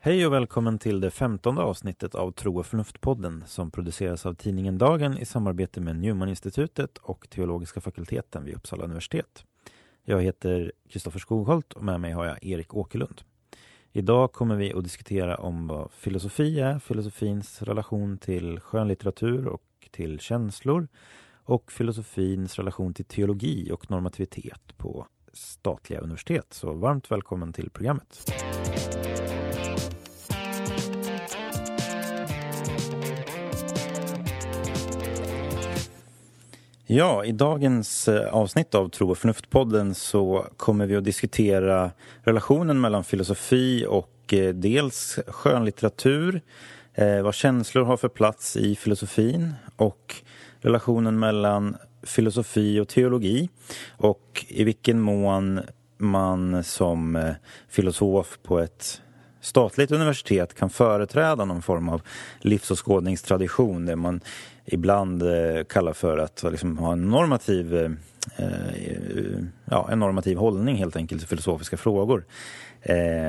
Hej och välkommen till det femtonde avsnittet av Tro och förnuft-podden som produceras av tidningen Dagen i samarbete med Newman-institutet och teologiska fakulteten vid Uppsala universitet. Jag heter Kristoffer Skogholt och med mig har jag Erik Åkerlund. Idag kommer vi att diskutera om vad filosofi är, filosofins relation till skönlitteratur och till känslor och filosofins relation till teologi och normativitet på statliga universitet. Så varmt välkommen till programmet. Ja, i dagens eh, avsnitt av Tro och förnuft-podden så kommer vi att diskutera relationen mellan filosofi och eh, dels skönlitteratur, eh, vad känslor har för plats i filosofin och relationen mellan filosofi och teologi och i vilken mån man som eh, filosof på ett statligt universitet kan företräda någon form av livsåskådningstradition det man ibland eh, kallar för att liksom, ha en normativ, eh, ja, en normativ hållning helt enkelt till filosofiska frågor.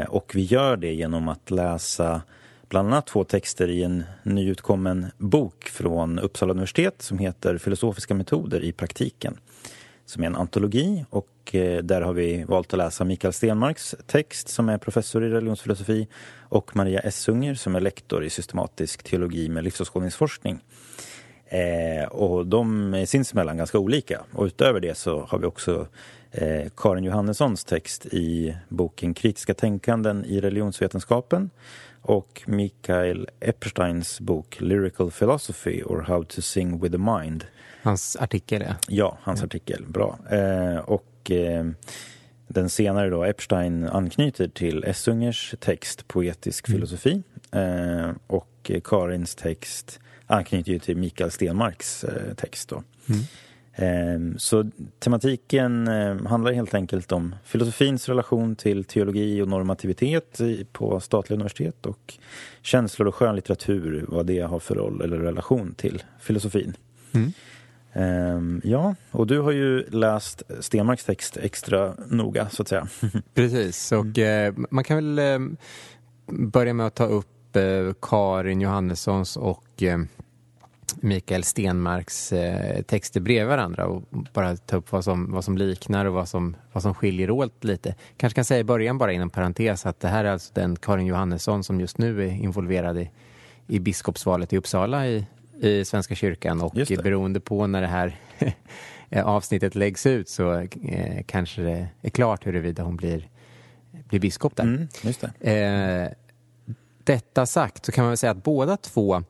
Och vi gör det genom att läsa bland annat två texter i en nyutkommen bok från Uppsala universitet som heter Filosofiska metoder i praktiken som är en antologi och eh, där har vi valt att läsa Mikael Stenmarks text som är professor i religionsfilosofi och Maria Essunger som är lektor i systematisk teologi med livsåskådningsforskning. Eh, och de är sinsemellan ganska olika. Och utöver det så har vi också eh, Karin Johannessons text i boken Kritiska tänkanden i religionsvetenskapen och Mikael Eppersteins bok Lyrical Philosophy or How to Sing with the Mind. Hans artikel, ja. Ja, hans ja. artikel. Bra. Eh, och eh, den senare då, Epstein, anknyter till Essungers text Poetisk mm. filosofi eh, och Karins text anknyter ju till Mikael Stenmarks eh, text. Då. Mm. Eh, så tematiken eh, handlar helt enkelt om filosofins relation till teologi och normativitet på statliga universitet och känslor och skönlitteratur, vad det har för roll eller relation till filosofin. Mm. Um, ja, och du har ju läst Stenmarks text extra noga, så att säga. Precis, och mm. eh, man kan väl eh, börja med att ta upp Karin Johannessons och Mikael Stenmarks eh, texter bredvid varandra och bara ta upp vad som, vad som liknar och vad som, vad som skiljer åt lite. Kanske kan säga i början bara inom parentes att det här är alltså den Karin Johannesson som just nu är involverad i, i biskopsvalet i Uppsala i, i Svenska kyrkan och beroende på när det här avsnittet läggs ut så eh, kanske det är klart huruvida hon blir, blir biskop där. Mm, det. Eh, detta sagt så kan man väl säga att båda två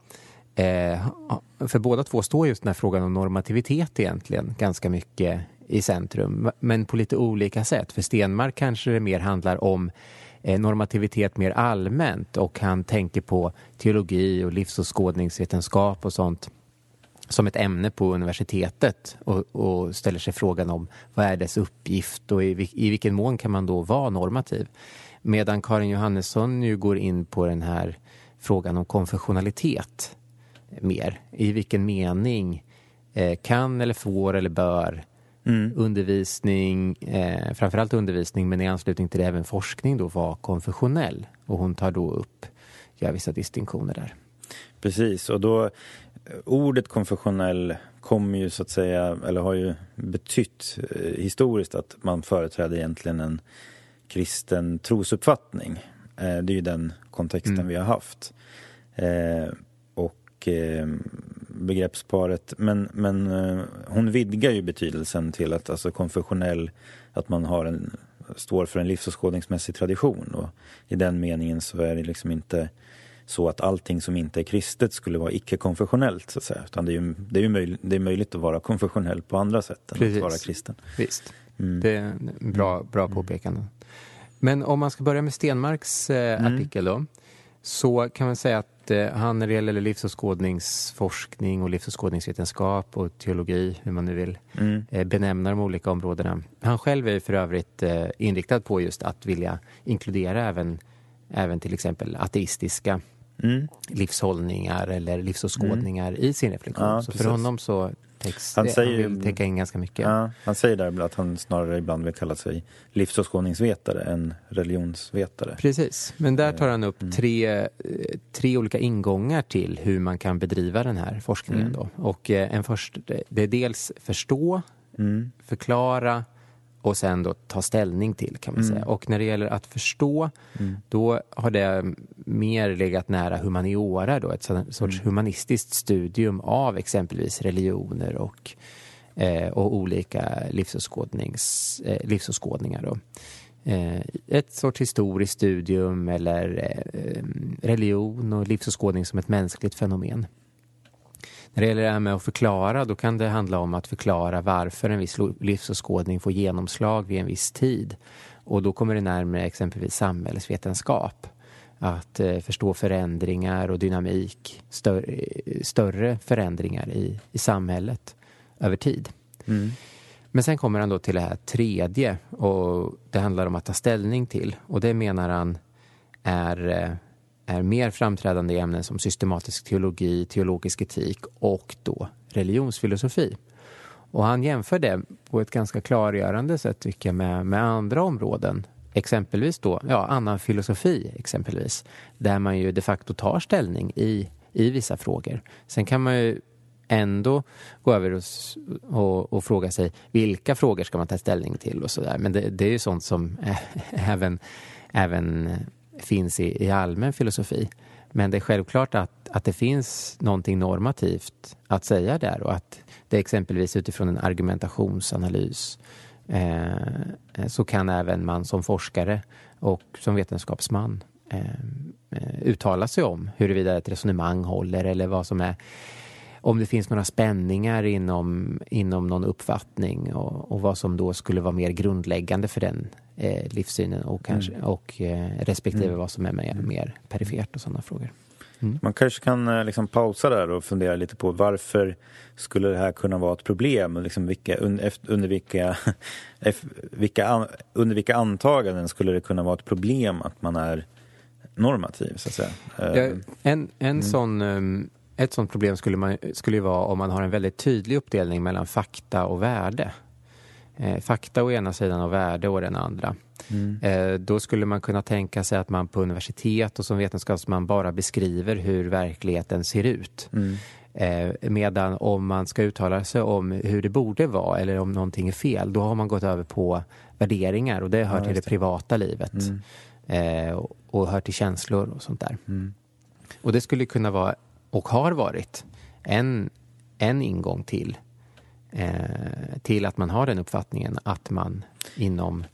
Eh, för båda två står just den här frågan om normativitet egentligen ganska mycket i centrum, men på lite olika sätt. För Stenmark kanske det mer handlar om eh, normativitet mer allmänt och han tänker på teologi och livsåskådningsvetenskap och sånt som ett ämne på universitetet och, och, ställer sig frågan om vad är dess uppgift och i, i vilken mån kan man då vara normativ. Medan Karin Johannesson ju går in på den här frågan om konfessionalitet mer. I vilken mening eh, kan eller får eller bör mm. undervisning, eh, framförallt undervisning men i anslutning till det även forskning då vara konfessionell. Och hon tar då upp, gör vissa distinktioner där. Precis, och då ordet konfessionell kommer ju så att säga, eller har ju betytt eh, historiskt att man företräder egentligen en kristen trosuppfattning. Eh, det är ju den kontexten mm. vi har haft. Eh, Eh, begreppsparet. Men, men eh, hon vidgar ju betydelsen till att alltså konfessionell, att man har en, står för en livsåskådningsmässig tradition. Och I den meningen så är det liksom inte så att allting som inte är kristet skulle vara icke-konfessionellt. Så att säga. Utan det är ju, det är ju möj, det är möjligt att vara konfessionell på andra sätt än Precis. att vara kristen. Visst, mm. det är bra, bra påpekande. Men om man ska börja med Stenmarks eh, mm. artikel då så kan man säga att eh, han när det gäller livsåskådningsforskning och livsåskådningsvetenskap och teologi, hur man nu vill mm. eh, benämna de olika områdena. Han själv är för övrigt eh, inriktad på just att vilja inkludera även, även till exempel ateistiska mm. livshållningar eller livsåskådningar mm. i sin reflektion. Ja, så för honom så text. Han säger han vill täcka in ganska mycket. Ja, han säger där att han snarare ibland vill kalla sig livsåskådningsvetare än religionsvetare. Precis, men där tar han upp Mm. tre, eh, tre olika ingångar till hur man kan bedriva den här forskningen. Mm. Då. Och eh, en först, det är dels förstå, Mm. förklara och sen då ta ställning till kan man Mm. säga. Och när det gäller att förstå, Mm. då har det mer legat nära humaniora då, ett sorts Mm. humanistiskt studium av exempelvis religioner och, eh, och olika livsåskådnings, eh, livsåskådningar. Då. Eh, ett sorts historiskt studium eller eh, religion och livsåskådning som ett mänskligt fenomen. När det gäller det här med att förklara, då kan det handla om att förklara varför en viss livsåskådning får genomslag vid en viss tid. Och då kommer det närmare exempelvis samhällsvetenskap. Att eh, förstå förändringar och dynamik, större, eh, större förändringar i, i samhället över tid. Mm. Men sen kommer han då till det här tredje och det handlar om att ta ställning till. Och det menar han är, eh, är mer framträdande i ämnen som systematisk teologi, teologisk etik och då religionsfilosofi. Och han jämför det på ett ganska klargörande sätt tycker jag med, med andra områden. Exempelvis då, ja, annan filosofi exempelvis. Där man ju de facto tar ställning i, i vissa frågor. Sen kan man ju ändå gå över och, och, och fråga sig vilka frågor ska man ta ställning till och sådär. Men det, det är ju sånt som även, även finns i, i allmän filosofi. Men det är självklart att, att det finns någonting normativt att säga där och att det exempelvis utifrån en argumentationsanalys eh, eh, så kan även man som forskare och som vetenskapsman eh, eh, uttala sig om huruvida ett resonemang håller eller vad som är om det finns några spänningar inom, inom någon uppfattning och, och vad som då skulle vara mer grundläggande för den eh, livssynen och, kanske, och eh, respektive Mm. vad som är mer, mer perifert och sådana frågor. Mm. Man kanske kan eh, liksom pausa där och fundera lite på varför skulle det här kunna vara ett problem? Liksom vilka, under, vilka, vilka, under vilka antaganden skulle det kunna vara ett problem att man är normativ? Så att säga? Ja, en en sån, um, ett sånt problem skulle, man, skulle vara om man har en väldigt tydlig uppdelning mellan fakta och värde. Eh, fakta å ena sidan och värde å den andra. mm, Eh, då skulle man kunna tänka sig att man på universitet och som vetenskapsman bara beskriver hur verkligheten ser ut. mm, Eh, medan om man ska uttala sig om hur det borde vara eller om någonting är fel, då har man gått över på värderingar och det hör Ja, till det det. privata livet. mm, Eh, och, och hör till känslor och sånt där. mm, Och det skulle kunna vara, och har varit, en, en ingång till, till att man har den uppfattningen att man inom,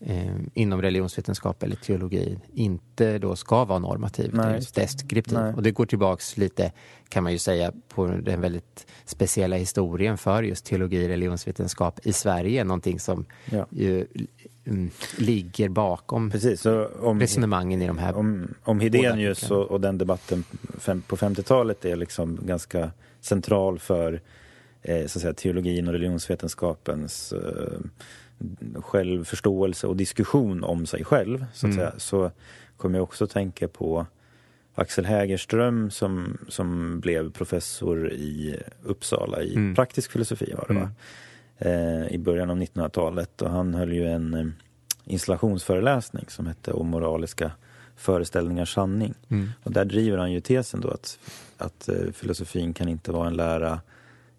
eh, inom religionsvetenskap eller teologi inte då ska vara normativ, Nej, utan deskriptiv. Nej. Och det går tillbaks lite, kan man ju säga, på den väldigt speciella historien för just teologi och religionsvetenskap i Sverige, någonting som ja. ju mm, ligger bakom Precis, så om, resonemangen i de här om, om Hedenius och, och den debatten på 50-talet är liksom ganska central för eh, så att säga, teologin och religionsvetenskapens eh, självförståelse och diskussion om sig själv så, att Mm. säga, så kommer jag också tänka på Axel Hägerström som, som blev professor i Uppsala i Mm. praktisk filosofi var det va? Mm. Eh, i början av 1900-talet och han höll ju en eh, installationsföreläsning som hette Om moraliska föreställningars sanning. Mm. Och där driver han ju tesen då att, att eh, filosofin kan inte vara en lära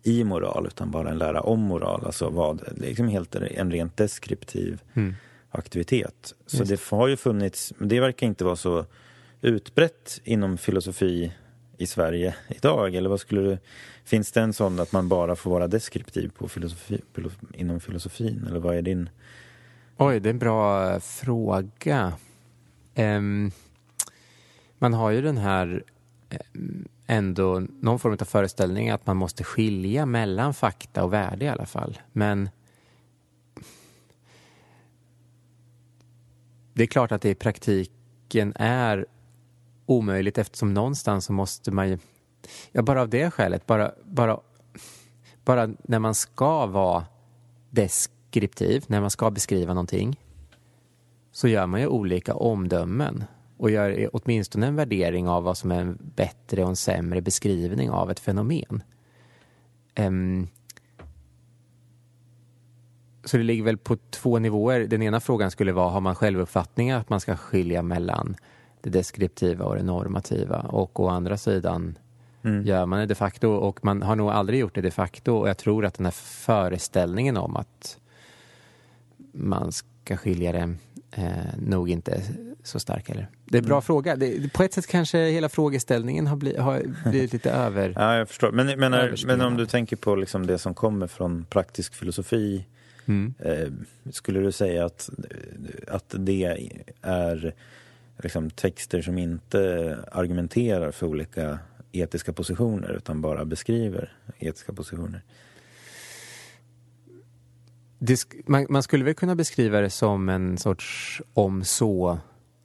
i moral utan bara en lära om moral. Alltså vad, liksom helt en rent deskriptiv Mm. aktivitet. Så Just. det har ju funnits, men det verkar inte vara så utbrett inom filosofi i Sverige idag? Eller vad skulle du, finns det en sån att man bara får vara deskriptiv på filosofi, inom filosofin? Eller vad är din... Oj, det är en bra eh, fråga. Ehm, man har ju den här ehm, ändå någon form av föreställning att man måste skilja mellan fakta och värde i alla fall. Men det är klart att det i praktiken är omöjligt eftersom någonstans så måste man ju, ja bara av det skälet, bara, bara, bara när man ska vara deskriptiv, när man ska beskriva någonting, så gör man ju olika omdömen och gör åtminstone en värdering av vad som är en bättre och en sämre beskrivning av ett fenomen. ehm, så det ligger väl på två nivåer. Den ena frågan skulle vara, har man självuppfattningen att man ska skilja mellan det deskriptiva och det normativa? Och å andra sidan mm. gör man det de facto och man har nog aldrig gjort det de facto och jag tror att den här föreställningen om att man ska skilja det eh, nog inte så stark heller. Det är en bra mm. fråga. Det, på ett sätt kanske hela frågeställningen har, bli, har blivit lite över... ja, jag förstår. Men, men, men om du tänker på liksom det som kommer från praktisk filosofi Mm. Eh, skulle du säga att, att det är liksom texter som inte argumenterar för olika etiska positioner utan bara beskriver etiska positioner? Man, man, skulle väl kunna beskriva det som en sorts om så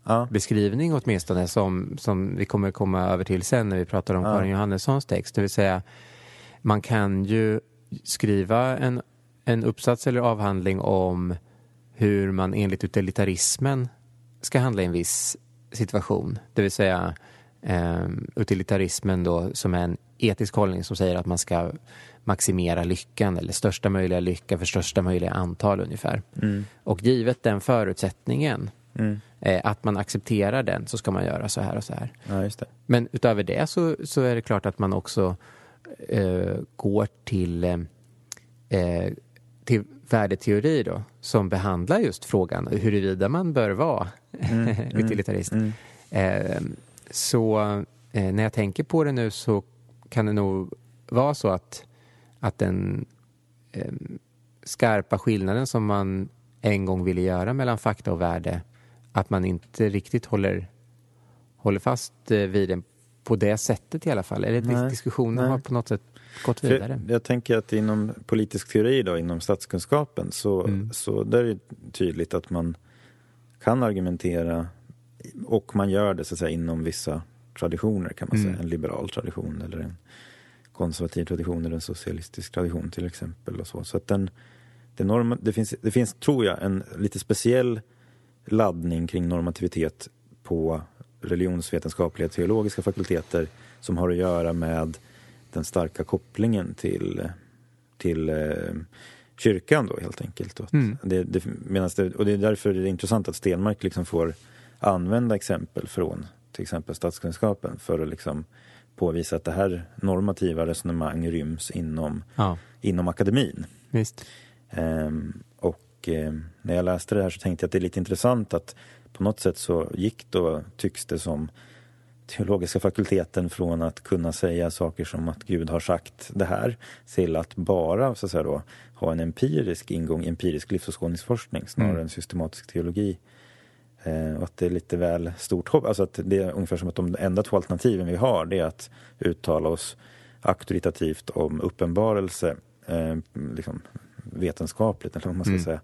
ja. beskrivning åtminstone som, som vi kommer komma över till sen när vi pratar om ja. Karin Johannessons text. Det vill säga, man kan ju skriva en en uppsats eller avhandling om hur man enligt utilitarismen ska handla i en viss situation. Det vill säga eh, utilitarismen då som är en etisk hållning som säger att man ska maximera lyckan eller största möjliga lycka för största möjliga antal ungefär. Mm. Och givet den förutsättningen mm. eh, att man accepterar den så ska man göra så här och så här. Ja, Men utöver det så, så är det klart att man också eh, går till eh, till värdeteori då, som behandlar just frågan huruvida man bör vara mm, mm, utilitarist. Mm, eh, så eh, när jag tänker på det nu så kan det nog vara så att, att den eh, skarpa skillnaden som man en gång ville göra mellan fakta och värde, att man inte riktigt håller, håller fast eh, vid den på det sättet i alla fall. Eller nej, diskussionen nej. har på något sätt gått vidare. Jag, jag tänker att inom politisk teori, då, inom statskunskapen, så, mm. så där är det tydligt att man kan argumentera och man gör det så att säga inom vissa traditioner kan man mm. säga. En liberal tradition eller en konservativ tradition eller en socialistisk tradition till exempel. Och så så att den, det, norm, det, finns, det finns, tror jag, en lite speciell laddning kring normativitet på religionsvetenskapliga teologiska fakulteter som har att göra med den starka kopplingen till, till eh, kyrkan då helt enkelt. Mm. det, det, det, och det är därför det är intressant att Stenmark liksom får använda exempel från till exempel statskunskapen för att liksom påvisa att det här normativa resonemang ryms inom, ja. inom akademin. Ehm, och eh, när jag läste det här så tänkte jag att det är lite intressant att på något sätt så gick då, tycks det som, teologiska fakulteten från att kunna säga saker som att Gud har sagt det här till att bara så att säga då, ha en empirisk ingång, empirisk livsåskådningsforskning snarare mm. än systematisk teologi. Eh, och att det är lite väl stort hopp. Alltså att det är ungefär som att de enda två alternativen vi har det är att uttala oss auktoritativt om uppenbarelse, eh, liksom vetenskapligt eller vad man ska mm. säga.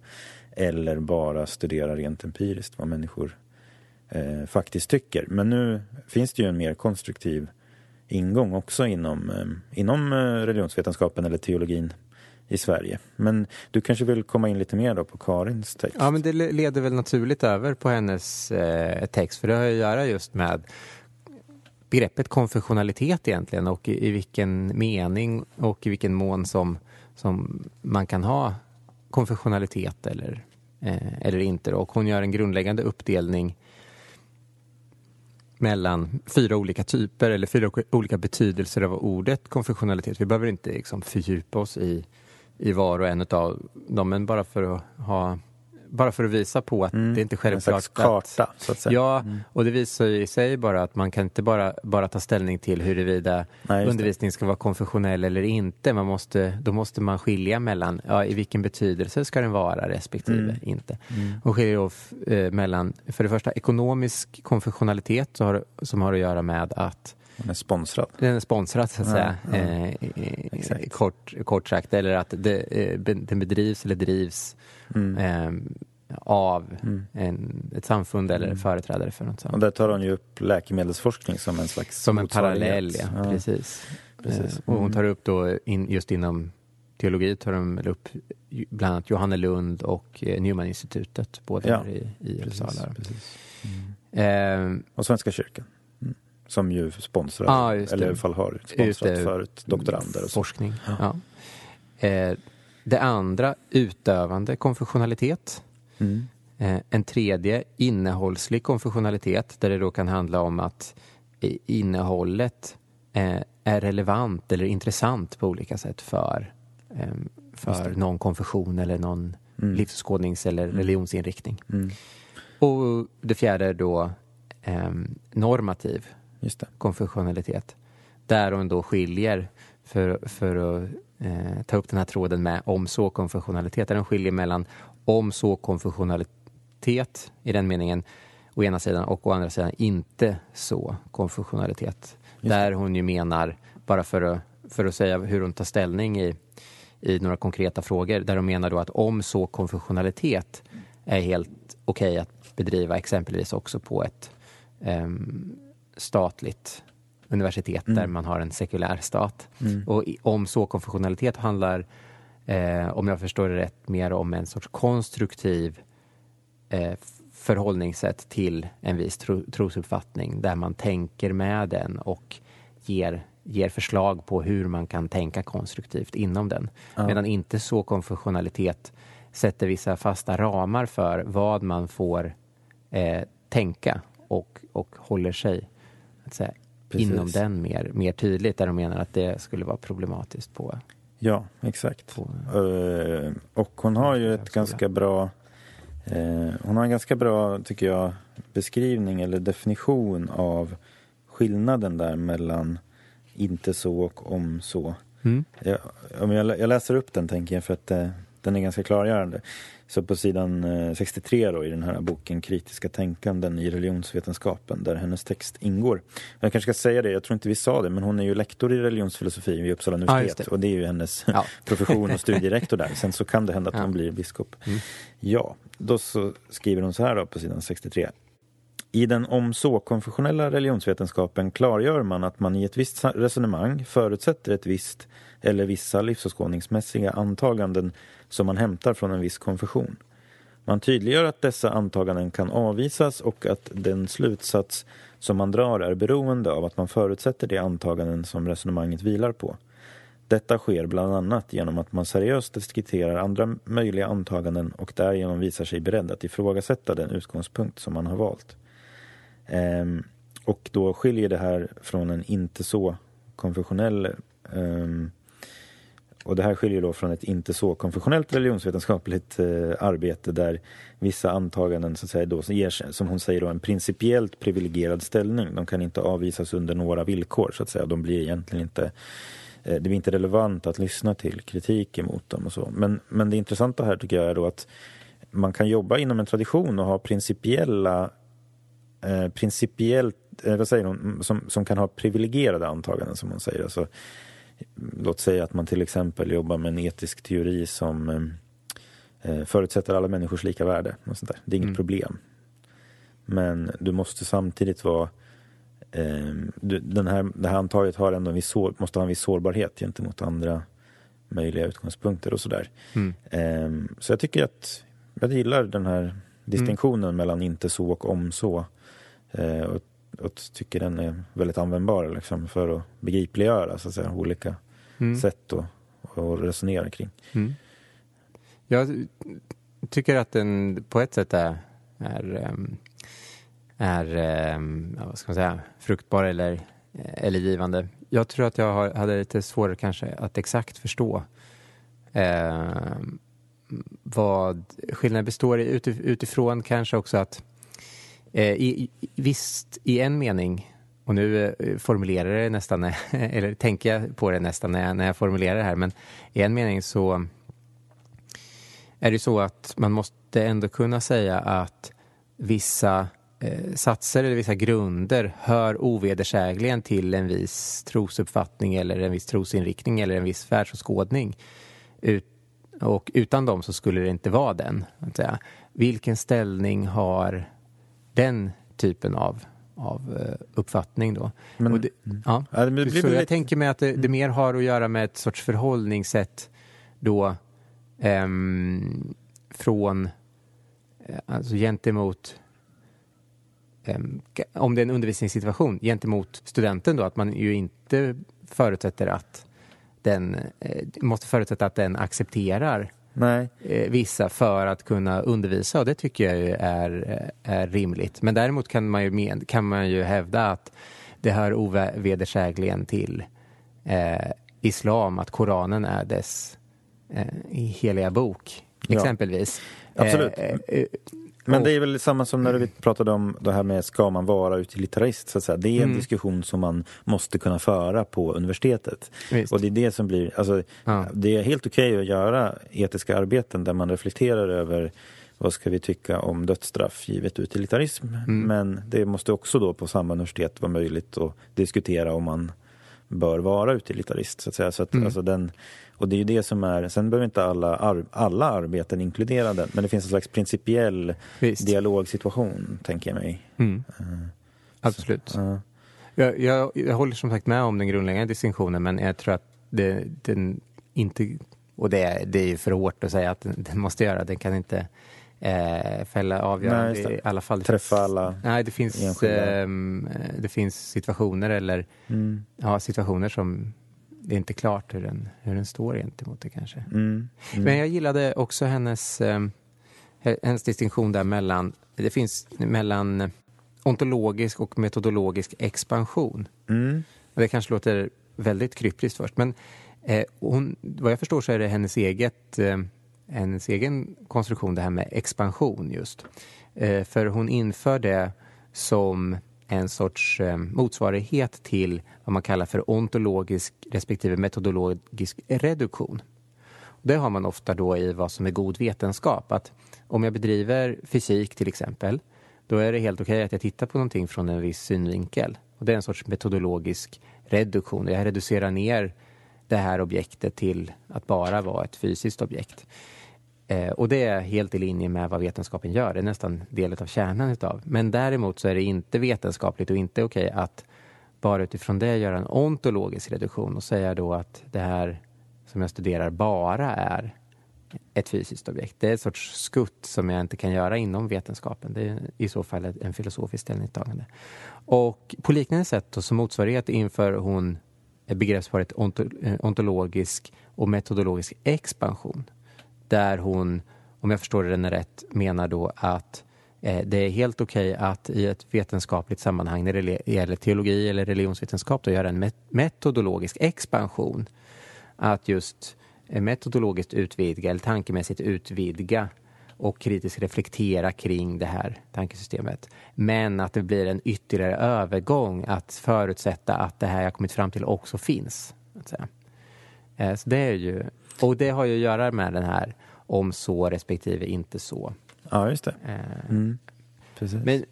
Eller bara studera rent empiriskt vad människor eh, faktiskt tycker. Men nu finns det ju en mer konstruktiv ingång också inom, eh, inom eh, religionsvetenskapen eller teologin i Sverige. Men du kanske vill komma in lite mer då på Karins text? Ja, men det leder väl naturligt över på hennes eh, text för det har att göra just med begreppet konfessionalitet egentligen och i, i vilken mening och i vilken mån som, som man kan ha konfessionalitet eller, eh, eller inte. Och hon gör en grundläggande uppdelning mellan fyra olika typer eller fyra olika betydelser av ordet konfessionalitet. Vi behöver inte liksom fördjupa oss i, i var och en av dem, men bara för att ha bara för att visa på att mm, det är inte självklart. En slags karta, att, så att säga. Ja, mm. och det visar ju i sig bara att man kan inte bara, bara ta ställning till huruvida Nej, undervisningen ska vara konfessionell eller inte. Man måste, då måste man skilja mellan ja, i vilken betydelse ska den vara respektive mm. inte. Mm. Och skiljer då eh, mellan, för det första, ekonomisk konfessionalitet har, som har att göra med att den är sponsrad. Den är sponsrad så att säga. Ja. Eh, kort, kort sagt. Eller att det, eh, den bedrivs eller drivs mm. eh, av mm. en, ett samfund eller mm. företrädare för något sånt. Och där tar hon ju upp läkemedelsforskning som en slags Som en parallell, ja. ja. Precis. precis. Eh, och hon mm. tar upp då in, just inom teologi tar de upp bland annat Johannelund och eh, Newman-institutet, båda ja, i, i Uppsala. Mm. Eh, och Svenska kyrkan. Som ju sponsrar, ah, eller i alla fall har sponsrat förut doktorander. Och så. Forskning, ja. ja. Eh, det andra, utövande konfessionalitet. Mm. Eh, en tredje, innehållslig konfessionalitet, där det då kan handla om att innehållet eh, är relevant eller intressant på olika sätt för, eh, för någon konfession eller någon mm. livsåskådnings eller mm. religionsinriktning. Mm. Och det fjärde är då eh, normativ konfessionalitet. Där hon då skiljer, för, för att eh, ta upp den här tråden med om så konfessionalitet, där hon skiljer mellan om så konfessionalitet i den meningen å ena sidan och å andra sidan inte så konfessionalitet. Där hon ju menar, bara för att, för att säga hur hon tar ställning i, i några konkreta frågor, där hon menar då att om så konfessionalitet är helt okej okay att bedriva exempelvis också på ett um, statligt universitet mm. där man har en sekulär stat. Mm. Och om så konfessionalitet handlar, eh, om jag förstår det rätt, mer om en sorts konstruktiv eh, förhållningssätt till en viss tro, trosuppfattning där man tänker med den och ger, ger förslag på hur man kan tänka konstruktivt inom den. Ja. Medan inte så konfessionalitet sätter vissa fasta ramar för vad man får eh, tänka och, och håller sig att säga, inom den mer, mer tydligt där de menar att det skulle vara problematiskt på Ja, exakt. På, uh, och hon har ju ett ganska bra uh, hon har en ganska bra, tycker jag, beskrivning eller definition av skillnaden där mellan inte så och om så. Mm. Jag, jag, jag, läser upp den tänker jag för att uh, den är ganska klargörande. Så på sidan 63 eh, då, i den här boken Kritiska tänkanden i religionsvetenskapen där hennes text ingår. Jag kanske ska säga det, jag tror inte vi sa det, men hon är ju lektor i religionsfilosofi vid Uppsala universitet ja, det. och det är ju hennes ja. profession och studierektor där. Sen så kan det hända att ja. hon blir biskop. Mm. Ja, då så skriver hon så här då på sidan 63. I den om så-konfessionella religionsvetenskapen klargör man att man i ett visst resonemang förutsätter ett visst eller vissa livsåskådningsmässiga antaganden som man hämtar från en viss konfession. Man tydliggör att dessa antaganden kan avvisas och att den slutsats som man drar är beroende av att man förutsätter de antaganden som resonemanget vilar på. Detta sker bland annat genom att man seriöst diskuterar andra möjliga antaganden och därigenom visar sig beredd att ifrågasätta den utgångspunkt som man har valt. Ehm, och då skiljer det här från en inte så konfessionell ehm, och det här skiljer då från ett inte så konfessionellt religionsvetenskapligt eh, arbete där vissa antaganden så att säga, då, ger, som hon säger, då, en principiellt privilegierad ställning. De kan inte avvisas under några villkor, så att säga. De blir egentligen inte eh, det blir inte relevant att lyssna till kritik emot dem och så. Men, men det intressanta här tycker jag är då att man kan jobba inom en tradition och ha principiella eh, principiellt, eh, vad säger hon, som, som kan ha privilegierade antaganden som hon säger. Alltså, låt säga att man till exempel jobbar med en etisk teori som eh, eh, förutsätter alla människors lika värde. Och sånt där. Det är inget mm. problem. Men du måste samtidigt vara eh, du, den här, det här antaget har ändå en viss sår, måste ha en viss sårbarhet gentemot andra möjliga utgångspunkter och sådär. Mm. Eh, så jag tycker att jag gillar den här distinktionen mm. mellan inte så och om så. Eh, och och tycker den är väldigt användbar liksom, för att begripliggöra så att säga, olika mm. sätt att, att resonera kring. Mm. Jag tycker att den på ett sätt är, är, ehm, är, är ehm, vad ska man säga, fruktbar eller, eller givande. Jag tror att jag hade lite svårare kanske att exakt förstå eh, vad skillnaden består i utifrån kanske också att Eh, Eh, i, visst, i en mening, och nu eh, formulerar jag det nästan, eller tänker jag på det nästan när jag, när jag formulerar det här, men i en mening så är det så att man måste ändå kunna säga att vissa eh, satser eller vissa grunder hör ovedersägligen till en viss trosuppfattning eller en viss trosinriktning eller en viss världsåskådning. Ut, och utan dem så skulle det inte vara den. Att säga. Vilken ställning har den typen av, av uh, uppfattning då. Men, det, mm. ja. ja det så jag tänker mig att det, det, mm. mer har att göra med ett sorts förhållningssätt då um, från, uh, alltså gentemot um, om det är en undervisningssituation gentemot studenten då, att man ju inte förutsätter att den eh, måste förutsätta att den accepterar Nej. eh, vissa för att kunna undervisa och det tycker jag är, är rimligt. Men däremot kan man ju, kan man ju hävda att det hör ovedersägligen till eh, islam att Koranen är dess eh, heliga bok, Ja. exempelvis. Absolut. Eh, eh, Men det är väl samma som när vi pratade om det här med ska man vara utilitarist så att säga. Det är en Mm. diskussion som man måste kunna föra på universitetet. Visst. Och det är det som blir, alltså Ja. det är helt okej att göra etiska arbeten där man reflekterar över vad ska vi tycka om dödsstraff givet utilitarism. Mm. Men det måste också då på samma universitet vara möjligt att diskutera om man bör vara utilitarist så att säga. Så att, Mm. alltså den, och det är ju det som är, sen behöver inte alla, ar, alla arbeten inkludera den, men det finns en slags principiell Visst. dialogsituation, tänker jag mig. Mm. Eh, Absolut. Ja. Jag, jag, jag håller som sagt med om den grundläggande distinktionen men jag tror att det, den inte, och det är, det är ju för hårt att säga att den, den måste göra, den kan inte eh, fälla Nej, avgörande det. i alla fall. Träffa alla. Nej, det finns, ehm, det finns situationer eller Mm. ja, situationer som det är inte klart hur den, hur den står gentemot det kanske. Mm. Mm. Men jag gillade också hennes, eh, hennes distinktion där mellan, det finns mellan ontologisk och metodologisk expansion. Mm. Det kanske låter väldigt kryptiskt först, men eh, hon, vad jag förstår så är det hennes, eget, eh, hennes egen konstruktion, det här med expansion just. Eh, för hon inför det som en sorts eh, motsvarighet till vad man kallar för ontologisk respektive metodologisk reduktion. Det har man ofta då i vad som är god vetenskap. Att om jag bedriver fysik till exempel, då är det helt okej att jag tittar på någonting från en viss synvinkel. Och det är en sorts metodologisk reduktion. Jag reducerar ner det här objektet till att bara vara ett fysiskt objekt. Eh, och det är helt i linje med vad vetenskapen gör. Det är nästan del av kärnan utav. Men däremot så är det inte vetenskapligt och inte okej att bara utifrån det göra en ontologisk reduktion och säga då att det här som jag studerar bara är ett fysiskt objekt. Det är ett sorts skutt som jag inte kan göra inom vetenskapen. Det är i så fall ett- en filosofisk ställningstagande. Och på liknande sätt då, som motsvarighet inför hon begreppsparet eh, ontologisk och metodologisk expansion. Där hon, om jag förstår den rätt, menar då att eh, det är helt okej att i ett vetenskapligt sammanhang när det gäller teologi eller religionsvetenskap då göra en metodologisk expansion. Att just eh, metodologiskt utvidga eller tankemässigt utvidga och kritiskt reflektera kring det här tankesystemet. Men att det blir en ytterligare övergång att förutsätta att det här jag kommit fram till också finns. Eh, Så det är ju, och det har ju att göra med den här om så respektive inte så. Ja, just det. Eh, Mm. Precis. Men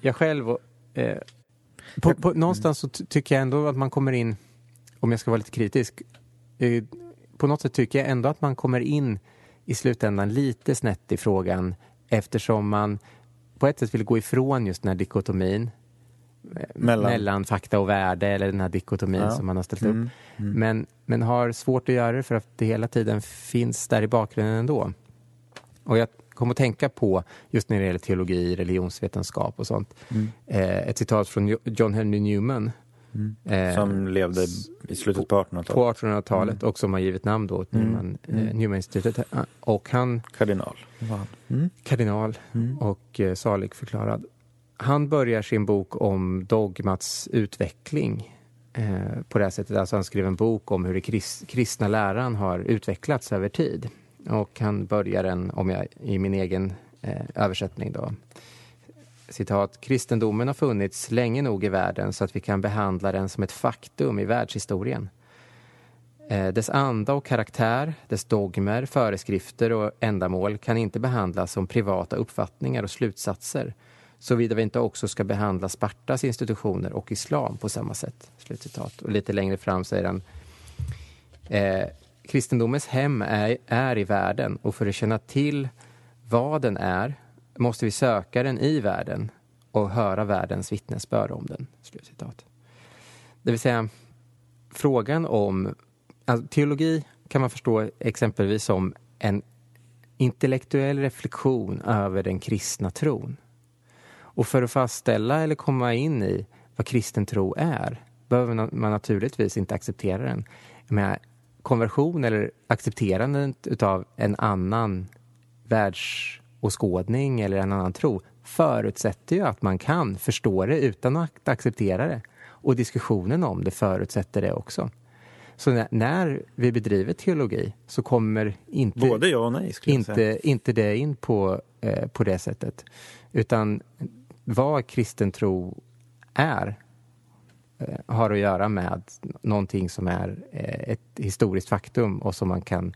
jag själv, eh, på, på, någonstans så ty- tycker jag ändå att man kommer in, om jag ska vara lite kritisk, eh, på något sätt tycker jag ändå att man kommer in i slutändan lite snett i frågan eftersom man på ett sätt vill gå ifrån just den här dikotomin eh, Mellan- mellan, fakta och värde eller den här dikotomin Ja. som man har ställt upp. Mm. Mm. Men, men har svårt att göra det för att det hela tiden finns där i bakgrunden ändå. Och jag kom att tänka på, just när det gäller teologi, religionsvetenskap och sånt, Mm. eh, ett citat från Jo- John Henry Newman. Mm. Eh, Som levde i slutet på 1800-talet. på 1800-talet och som har givit namn då åt Mm. Newman, Mm. eh, Newman-institutet. Eh, Och han, Kardinal. Mm. kardinal Mm. och eh, salig förklarad. Han börjar sin bok om dogmats utveckling eh, på det här sättet. Alltså han skrev en bok om hur den krist, kristna läran har utvecklats över tid. Och han börjar den, om jag, i min egen eh, översättning då. Citat, kristendomen har funnits länge nog i världen så att vi kan behandla den som ett faktum i världshistorien. Eh, dess anda och karaktär, dess dogmer, föreskrifter och ändamål kan inte behandlas som privata uppfattningar och slutsatser såvida vi inte också ska behandla Spartas institutioner och islam på samma sätt. Slutcitat. Och lite längre fram säger han eh, Kristendomens hem är, är i världen och för att känna till vad den är måste vi söka den i världen och höra världens vittnesbörd om den. Slutcitat. Det vill säga, frågan om... Alltså, teologi kan man förstå exempelvis som en intellektuell reflektion över den kristna tron. Och för att fastställa eller komma in i vad kristen tro är behöver man naturligtvis inte acceptera den. med konversion eller accepterandet utav en annan världs världsåskådning eller en annan tro förutsätter ju att man kan förstå det utan att acceptera det. Och diskussionen om det förutsätter det också. Så när, vi bedriver teologi så kommer inte, Både ja och nej, inte, inte det in på, eh, på det sättet. Utan vad kristen tro är eh, har att göra med någonting som är eh, ett historiskt faktum och som man kan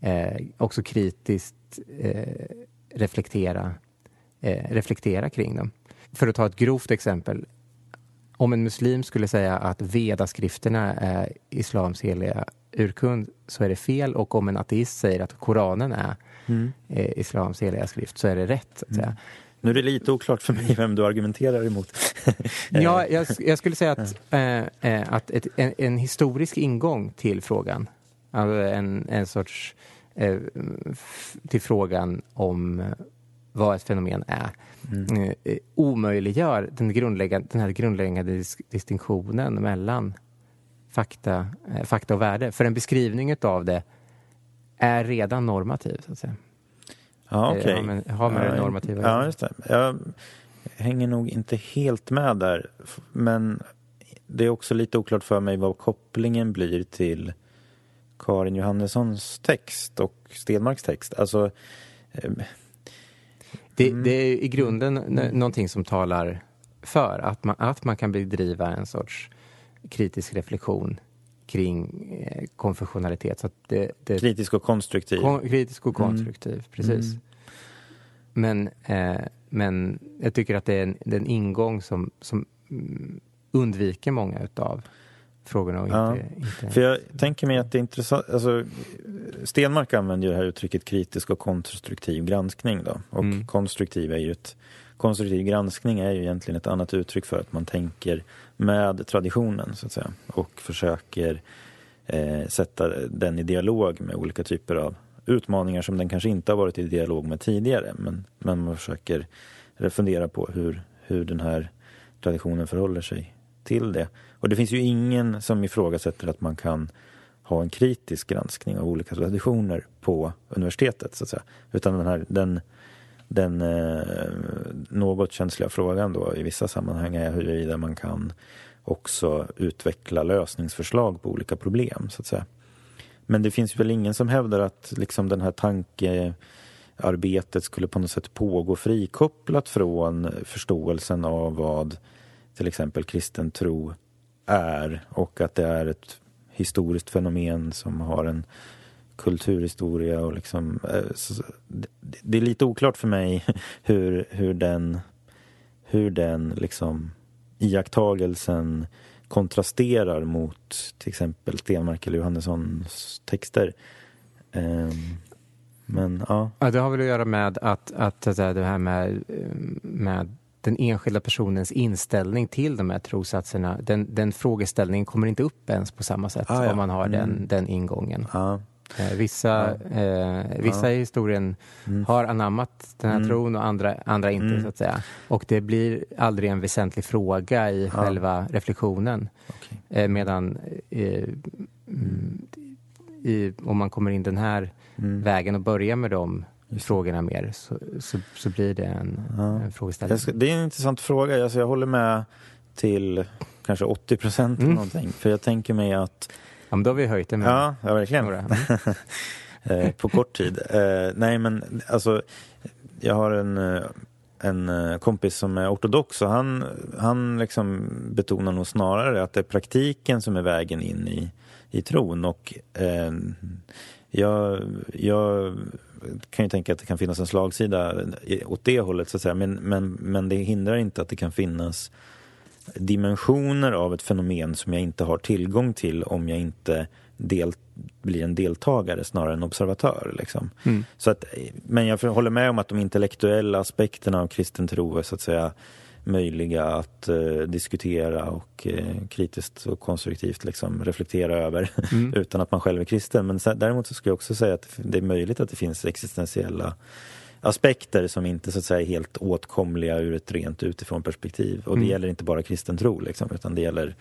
eh, också kritiskt eh, reflektera, eh, reflektera kring. Dem. För att ta ett grovt exempel. Om en muslim skulle säga att vedaskrifterna är islams heliga urkund så är det fel och om en ateist säger att Koranen är Mm. eh, islams heliga skrift så är det rätt. Säga. Nu är det lite oklart för mig vem du argumenterar emot. Ja, jag, jag skulle säga att, eh, eh, att ett, en, en historisk ingång till frågan, alltså en, en sorts eh, till frågan om eh, vad ett fenomen är, Mm. eh, omöjliggör den, grundläggande, den här grundläggande dis distinktionen mellan fakta, eh, fakta och värde. För en beskrivning av det är redan normativ, så att säga. Ja, Eh, okej. har med- har med det normativa Ja, göra. just det. Jag hänger nog inte helt med där. Men det är också lite oklart för mig vad kopplingen blir till Karin Johannessons text och Stenmarks text. Alltså, eh, Det, Mm. det är i grunden någonting som talar för att man, att man kan bedriva en sorts kritisk reflektion kring eh, konfessionalitet. Så det, det, kritisk och konstruktiv. kon, kritisk och Mm. konstruktiv, precis. Mm. Men, eh, men jag tycker att det är en, det är en ingång som, som mm, undviker många utav frågorna och Ja, inte, inte För jag tänker mig att det är intressant, alltså Stenmark använder ju det här uttrycket kritisk och konstruktiv granskning då. Och Mm. konstruktiv är ju ett, konstruktiv granskning är ju egentligen ett annat uttryck för att man tänker med traditionen så att säga. Och försöker eh, sätta den i dialog med olika typer av utmaningar som den kanske inte har varit i dialog med tidigare. Men, men man försöker fundera på hur, hur den här traditionen förhåller sig till det. Och det finns ju ingen som ifrågasätter att man kan ha en kritisk granskning av olika traditioner på universitetet. Så att säga. Utan den, här, den, den eh, något känsliga frågan då i vissa sammanhang är huruvida man kan också utveckla lösningsförslag på olika problem. så att säga. Men det finns väl ingen som hävdar att liksom den här tankearbetet skulle på något sätt pågå frikopplat från förståelsen av vad till exempel kristen tro är och att det är ett historiskt fenomen som har en kulturhistoria och liksom eh, det, är lite oklart för mig hur, hur den hur den liksom iakttagelsen kontrasterar mot till exempel Stenmark eller Johannessons texter. Ehm, men ja, Ja, det har väl att göra med att, att, det här med, med den enskilda personens inställning till de här trossatserna. Den, den frågeställningen kommer inte upp ens på samma sätt Ah, ja. om man har Mm. den, den ingången. ja, Eh, vissa eh, vissa i historien Mm. har anammat den här Mm. tron och andra, andra inte, Mm. så att säga. Och det blir aldrig en väsentlig fråga i själva reflektionen. okej. Eh, medan eh, mm, i, om man kommer in den här Mm. vägen och börjar med de frågorna mer så, så, så blir det en, Ja. en frågeställning. Ska, det är en intressant fråga. Alltså jag håller med till kanske 80 procent Mm. någonting. För jag tänker mig att Ja, men då har vi höjt det med Ja, ja verkligen. eh, på kort tid. Eh, nej, men alltså, jag har en, eh, en eh, kompis som är ortodox och han, han liksom betonar nog snarare att det är praktiken som är vägen in i, i tron. Och eh, jag, jag kan ju tänka att det kan finnas en slagsida åt det hållet, så att säga. Men, men, men det hindrar inte att det kan finnas dimensioner av ett fenomen som jag inte har tillgång till om jag inte del, blir en deltagare snarare än observatör. Liksom. Mm. Så att, men jag håller med om att de intellektuella aspekterna av kristen tro är så att säga möjliga att eh, diskutera och eh, kritiskt och konstruktivt liksom, reflektera över Mm. utan att man själv är kristen. Men däremot så skulle jag också säga att det är möjligt att det finns existentiella aspekter som inte så att säga är helt åtkomliga ur ett rent utifrån perspektiv. Och det Mm. gäller inte bara kristen tro liksom, utan det gäller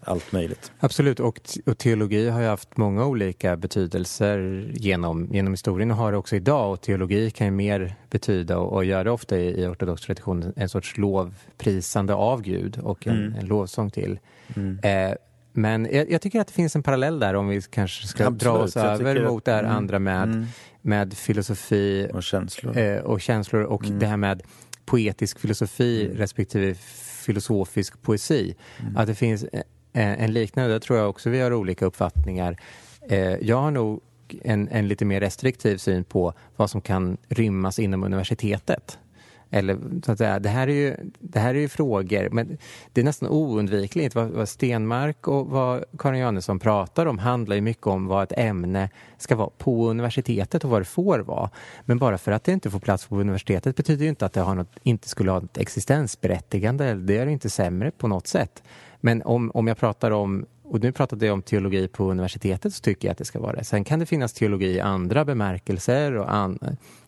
allt möjligt. Absolut, och, och, teologi har ju haft många olika betydelser genom, genom historien och har det också idag. Och teologi kan ju mer betyda, och, och gör det ofta i, i ortodox tradition, en sorts lovprisande av Gud och en, mm. en lovsång till. Mm. Eh, men jag, jag, tycker att det finns en parallell där om vi kanske ska Absolut, dra oss över mot det här mm, andra med, mm. med filosofi och känslor eh, och, känslor och mm. det här med poetisk filosofi mm. respektive filosofisk poesi. Att det finns Eh, en liknande, där tror jag också vi har olika uppfattningar. Eh, jag har nog en, en lite mer restriktiv syn på vad som kan rymmas inom universitetet. Eller så att säga, det här är ju, det här är ju frågor, men det är nästan oundvikligt. Vad, vad Stenmark och vad Karin Johannesson pratar om handlar ju mycket om vad ett ämne ska vara på universitetet och vad det får vara. Men bara för att det inte får plats på universitetet betyder ju inte att det har något, inte skulle ha ett existensberättigande. Det är inte sämre på något sätt. Men om, om jag pratar om och nu pratade jag om teologi på universitetet så tycker jag att det ska vara det. Sen kan det finnas teologi i andra bemärkelser och an,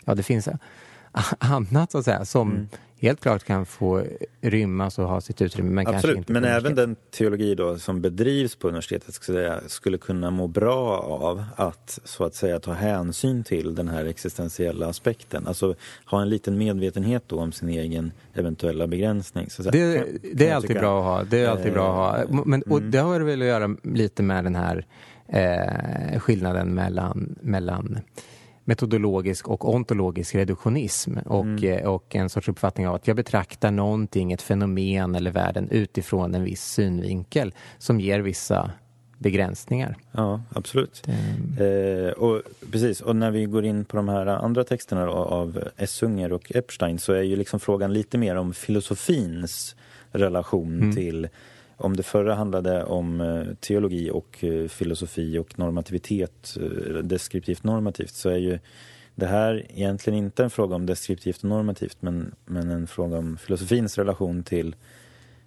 ja, det finns annat så att säga, som mm helt klart kan få rymmas och ha sitt utrymme. Men Absolut, kanske inte men även den teologi då som bedrivs på universitetet skulle, skulle kunna må bra av att så att säga ta hänsyn till den här existentiella aspekten. Alltså ha en liten medvetenhet då om sin egen eventuella begränsning. Så det, kan, det är alltid bra att ha. Det är alltid bra att ha. Men, och mm. det har väl att göra lite med den här eh, skillnaden mellan, mellan metodologisk och ontologisk reduktionism och, mm. Eh, och en sorts uppfattning av att jag betraktar någonting, ett fenomen eller världen utifrån en viss synvinkel som ger vissa begränsningar. Ja, absolut. Eh, och precis, och när vi går in på de här andra texterna då, av Essunger och Epstein så är ju liksom frågan lite mer om filosofins relation mm. till om det förra handlade om eh, teologi och eh, filosofi och normativitet, eh, deskriptivt normativt, så är ju det här egentligen inte en fråga om deskriptivt och normativt men, men en fråga om filosofins relation till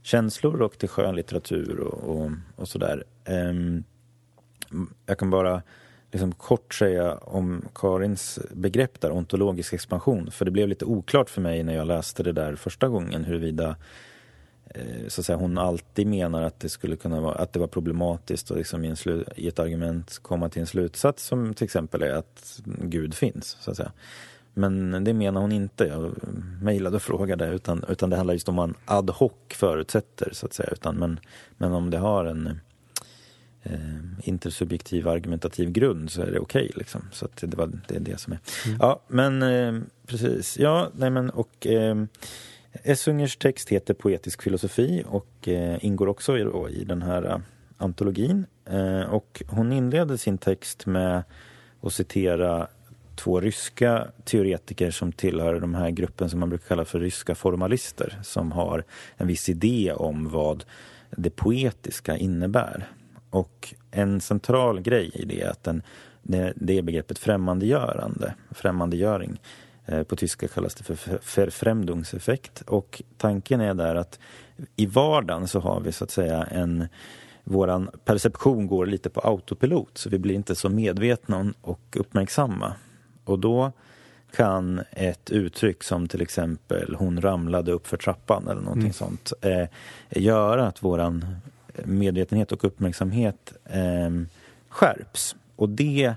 känslor och till skönlitteratur och, och, och sådär. Um, jag kan bara liksom kort säga om Karins begrepp där, ontologisk expansion, för det blev lite oklart för mig när jag läste det där första gången huruvida så att säga, hon alltid menar att det skulle kunna vara att det var problematiskt att liksom i, en slu, i ett argument komma till en slutsats som till exempel är att Gud finns. så att säga. Men det menar hon inte. Jag mejlade och frågade utan, utan det handlar just om vad man ad hoc förutsätter så att säga. Utan, men, men om det har en eh, intersubjektiv argumentativ grund så är det okej. Okay, liksom. Så det, var, det är det som är. Mm. Ja, men eh, precis. Ja, nej men och eh, Essungers text heter Poetisk filosofi och eh, ingår också i, den här eh, antologin. Eh, och hon inleder sin text med att citera två ryska teoretiker som tillhör de här gruppen som man brukar kalla för ryska formalister som har en viss idé om vad det poetiska innebär. Och en central grej i det är att den, det det begreppet främmandegörande, främmandegöring. Eh, på tyska kallas det för förfrämdungseffekt. Och tanken är där att i vardagen så har vi så att säga en Våran perception går lite på autopilot så vi blir inte så medvetna och uppmärksamma. Och då kan ett uttryck som till exempel hon ramlade upp för trappan eller någonting mm. sånt eh, göra att våran medvetenhet och uppmärksamhet eh, skärps. Och det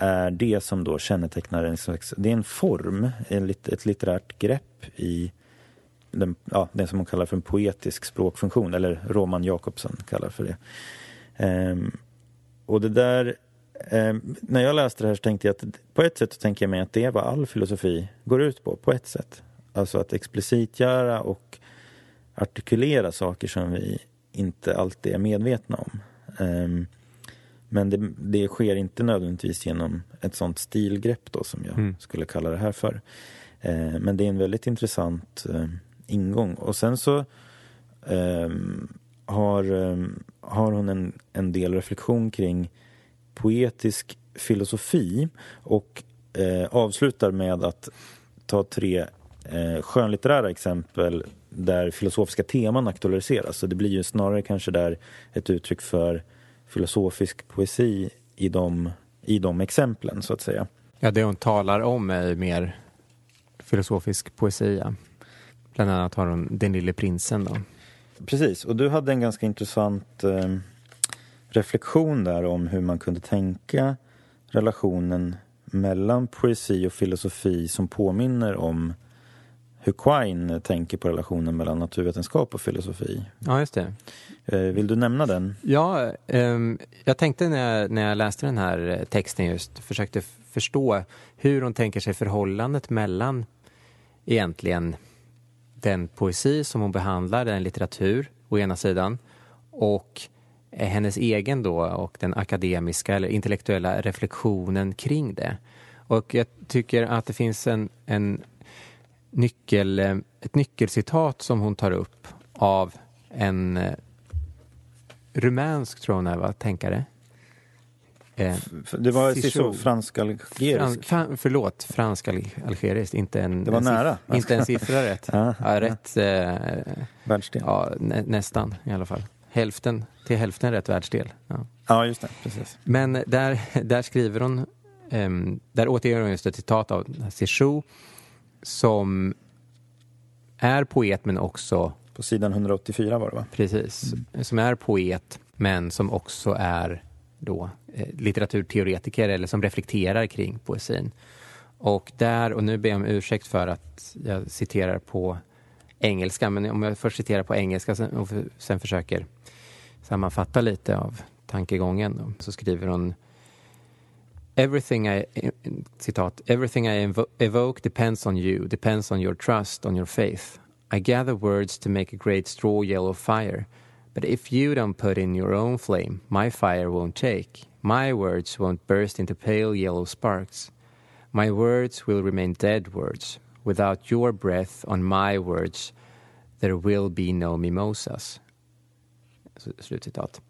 är det som då kännetecknar en slags, det är en form, ett litterärt grepp i den, ja, det som hon kallar för en poetisk språkfunktion, eller Roman Jakobsson kallar för det. Um, och det där, um, när jag läste det här så tänkte jag att på ett sätt så tänker jag mig att det är vad all filosofi går ut på, på ett sätt. Alltså att explicitgöra och artikulera saker som vi inte alltid är medvetna om. Um, men det, det, sker inte nödvändigtvis genom ett sånt stilgrepp då som jag mm. skulle kalla det här för. Eh, men det är en väldigt intressant eh, ingång. Och sen så eh, har, ehm, har hon en, en del reflektion kring poetisk filosofi och eh, avslutar med att ta tre eh, skönlitterära exempel där filosofiska teman aktualiseras. Så det blir ju snarare kanske där ett uttryck för filosofisk poesi i de, i de exemplen, så att säga. Ja, det hon talar om är mer filosofisk poesi. Ja. Bland annat har hon Den lille prinsen. Då. precis, och du hade en ganska intressant eh, reflektion där om hur man kunde tänka relationen mellan poesi och filosofi som påminner om hur Quine tänker på relationen mellan naturvetenskap och filosofi. Ja, just det. Eh, vill du nämna den? Ja, um, jag tänkte när jag, när jag läste den här texten just, försökte förstå hur hon tänker sig förhållandet mellan egentligen den poesi som hon behandlar, den litteratur å ena sidan och hennes egen då och den akademiska eller intellektuella reflektionen kring det. Och jag tycker att det finns en, en nyckel, ett nyckelcitat som hon tar upp av en eh, rumänsk, tror hon är, va, tänkare. Eh, det var så fransk-algerisk? Fran, förlåt, fransk-algerisk, inte en, det var en nära. inte en siffra rätt. ja, rätt eh, världsdel? Ja, nä, nästan i alla fall. Hälften till hälften rätt världsdel. Ja, ja just det. Precis. Men där, där skriver hon, um, där återger hon just ett citat av Cixous som är poet men också... På sidan 184 var det va? Precis, mm. som är poet men som också är då eh, litteraturteoretiker eller som reflekterar kring poesin. Och där, och nu ber jag om ursäkt för att jag citerar på engelska, men om jag först citerar på engelska och sen försöker sammanfatta lite av tankegången så skriver hon Everything I, citat, everything I evo evoke depends on you, depends on your trust, on your faith. I gather words to make a great straw yellow fire. But if you don't put in your own flame, my fire won't take. My words won't burst into pale yellow sparks. My words will remain dead words. Without your breath on my words there will be no mimosas. Slutcitat.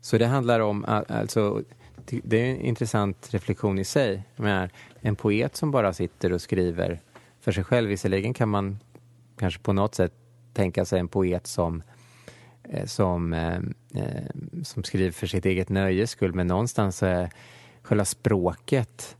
Så det handlar om, alltså, det är en intressant reflektion i sig. Menar, en poet som bara sitter och skriver för sig själv, visserligen kan man kanske på något sätt tänka sig en poet som eh, som, eh, eh, som skriver för sitt eget nöjes skull, men någonstans är själva språket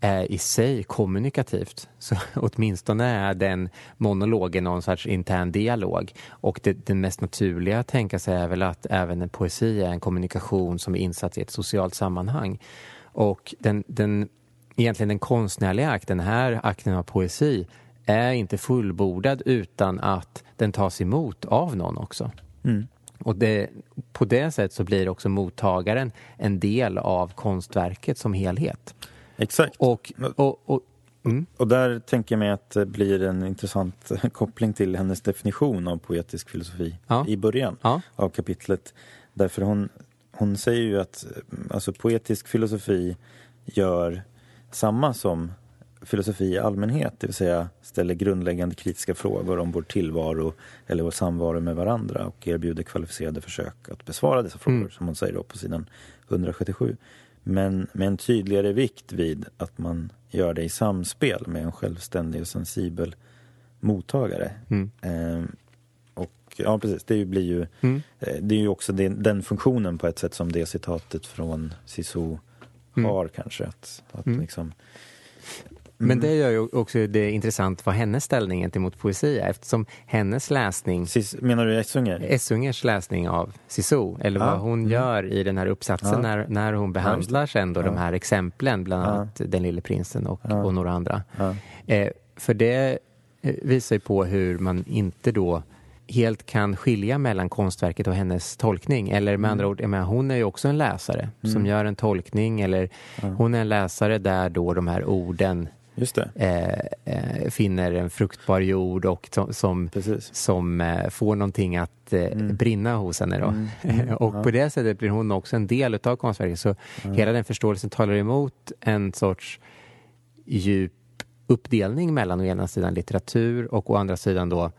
är i sig kommunikativt. Så åtminstone är den monologen någon sorts intern dialog. Och det, det mest naturliga att tänka sig är väl att även en poesi är en kommunikation som är insatt i ett socialt sammanhang. Och den, den, egentligen den konstnärliga akten, den här akten av poesi, är inte fullbordad utan att den tas emot av någon också. Mm. Och det, på det sättet så blir också mottagaren en del av konstverket som helhet. Exakt. Och, och, och, mm. och där tänker jag mig att det blir en intressant koppling till hennes definition av poetisk filosofi ja. i början ja. av kapitlet. Därför hon, hon säger ju att alltså, poetisk filosofi gör samma som filosofi i allmänhet, det vill säga ställer grundläggande kritiska frågor om vår tillvaro eller vår samvaro med varandra och erbjuder kvalificerade försök att besvara dessa frågor, mm. som hon säger på sidan 177. Men med en tydligare vikt vid att man gör det i samspel med en självständig och sensibel mottagare. Mm. Eh, och ja, precis, det blir ju, mm. eh, det är ju också den, den, funktionen på ett sätt som det citatet från Sisu mm. har kanske. Att, att mm. men mm. det gör ju också det intressant vad hennes ställning gentemot poesi är eftersom hennes läsning... menar du Essunger? Essungers läsning av Sisu, eller vad hon mm. gör i den här uppsatsen ja. när, när hon behandlar sen då ja. de här exemplen, bland annat Den lille prinsen och, och några andra. Eh, för det eh, visar ju på hur man inte då helt kan skilja mellan konstverket och hennes tolkning. Eller med mm. andra ord, menar, hon är ju också en läsare mm. som gör en tolkning eller hon är en läsare där då de här orden Eh, eh, finner en fruktbar jord och som, som, som eh, får någonting att eh, mm. brinna hos henne. Då. Mm. Mm. och ja. på det sättet blir hon också en del av konstverket. Så hela den förståelsen talar emot en sorts djup uppdelning mellan å ena sidan litteratur och å andra sidan då,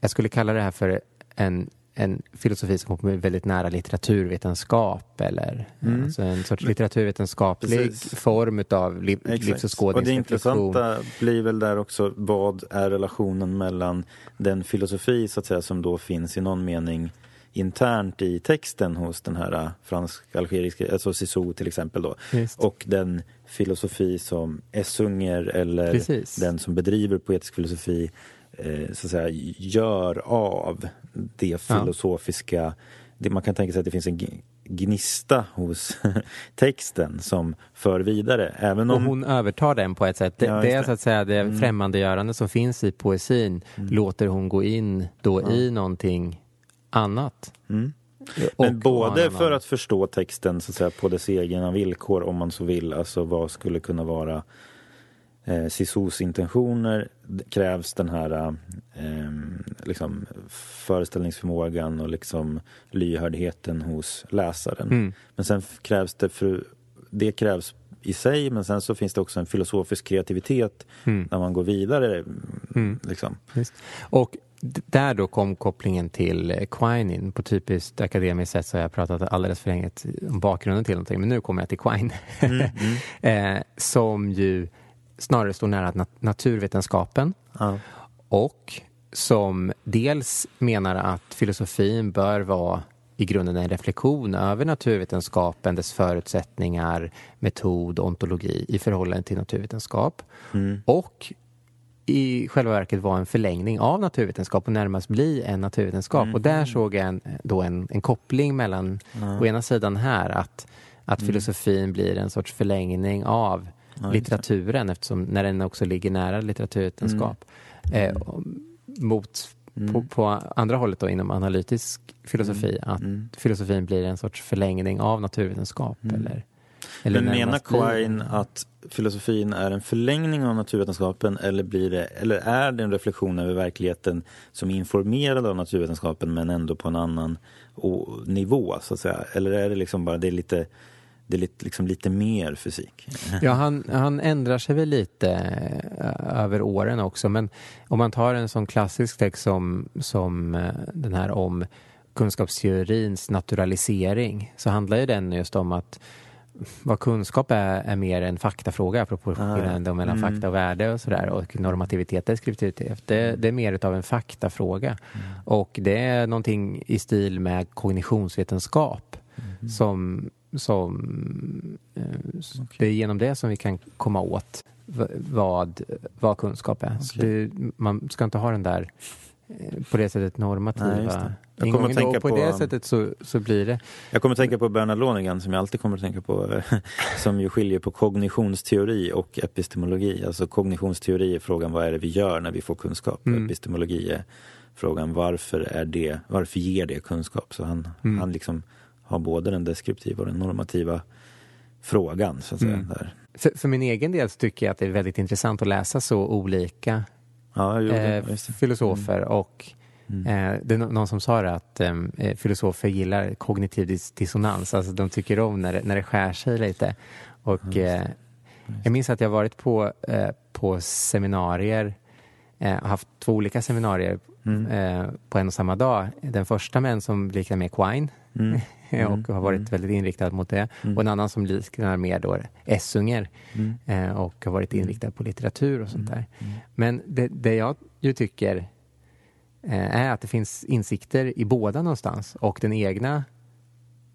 jag skulle kalla det här för en en filosofi som kommer väldigt nära litteraturvetenskap eller mm. alltså en sorts litteraturvetenskaplig Precis. form av li livsåskådningsreflektion. Och det intressanta blir väl där också vad är relationen mellan den filosofi så att säga som då finns i någon mening internt i texten hos den här fransk-algeriska, alltså Cissou till exempel då. Just. Och den filosofi som Essunger eller Precis. den som bedriver poetisk filosofi eh, så att säga, gör av det filosofiska. Det, man kan tänka sig att det finns en gnista hos texten som för vidare. Även om... Och hon övertar den på ett sätt. Det, ja, det är så att säga det mm. främmandegörande som finns i poesin mm. låter hon gå in då ja. i någonting annat. Mm. Men både för att förstå texten så att säga, på dess egna villkor om man så vill, alltså vad skulle kunna vara eh, Sisus intentioner krävs den här eh, liksom föreställningsförmågan och liksom lyhördheten hos läsaren. Mm. Men sen krävs det, för, det krävs i sig men sen så finns det också en filosofisk kreativitet mm. när man går vidare. Mm. Liksom. Och där då kom kopplingen till Quine in. På typiskt akademiskt sätt så har jag pratat alldeles för länge om bakgrunden till någonting men nu kommer jag till Quine. Mm, mm. eh, som ju snarare står nära nat naturvetenskapen. Ja. Och som dels menar att filosofin bör vara i grunden en reflektion över naturvetenskapen, dess förutsättningar, metod, ontologi i förhållande till naturvetenskap. Mm. Och i själva verket vara en förlängning av naturvetenskap och närmast bli en naturvetenskap. Mm. Och där såg jag en, då en, en koppling mellan, mm. å ena sidan här, att, att mm. filosofin blir en sorts förlängning av ja, litteraturen eftersom när den också ligger nära litteraturvetenskap. Mm. Eh, mot mm. på, på, andra hållet då inom analytisk filosofi mm. att mm. filosofin blir en sorts förlängning av naturvetenskap. Mm. Eller, eller Men menar Quine att filosofin är en förlängning av naturvetenskapen eller, blir det, eller är det en reflektion över verkligheten som är informerad av naturvetenskapen men ändå på en annan nivå så att säga? Eller är det liksom bara det är lite det är lite, liksom lite mer fysik. Ja, han, han ändrar sig väl lite äh, över åren också. Men om man tar en sån klassisk text som, som äh, den här om kunskapsteorins naturalisering så handlar ju den just om att vad kunskap är, är mer en faktafråga apropå ah, mellan mm. fakta och värde och sådär och normativitet deskriptivitet. Det, det är mer utav en faktafråga mm. och det är någonting i stil med kognitionsvetenskap mm. som som, eh, okay. det är genom det som vi kan komma åt vad, vad kunskap är. Okay. Det, man ska inte ha den där eh, på det sättet normativa Nej, jag kommer att tänka på, på det sättet så, så blir det. Jag kommer att tänka på Bernard Lonergan som jag alltid kommer att tänka på som ju skiljer på kognitionsteori och epistemologi. Alltså kognitionsteori är frågan vad är det vi gör när vi får kunskap. Mm. Epistemologi är frågan varför, är det, varför ger det kunskap. Så han, mm. han liksom har både den deskriptiva och den normativa frågan. Så att säga, mm. där. För, för, min egen del tycker jag att det är väldigt intressant att läsa så olika ja, jo, eh, filosofer mm. och Mm. Eh, det är någon som sa det att eh, filosofer gillar kognitiv dis dissonans, alltså de tycker om när det, när det skär sig lite. Och eh, jag minns att jag varit på, eh, på seminarier, eh, haft två olika seminarier mm. Eh, på en och samma dag. Den första med en som liknar mer Quine mm. och mm. har varit mm. väldigt inriktad mot det. Mm. Och en annan som liknar mer då Essunger mm. eh, och har varit inriktad på litteratur och sånt där. Men det, det jag ju tycker eh, är att det finns insikter i båda någonstans och den egna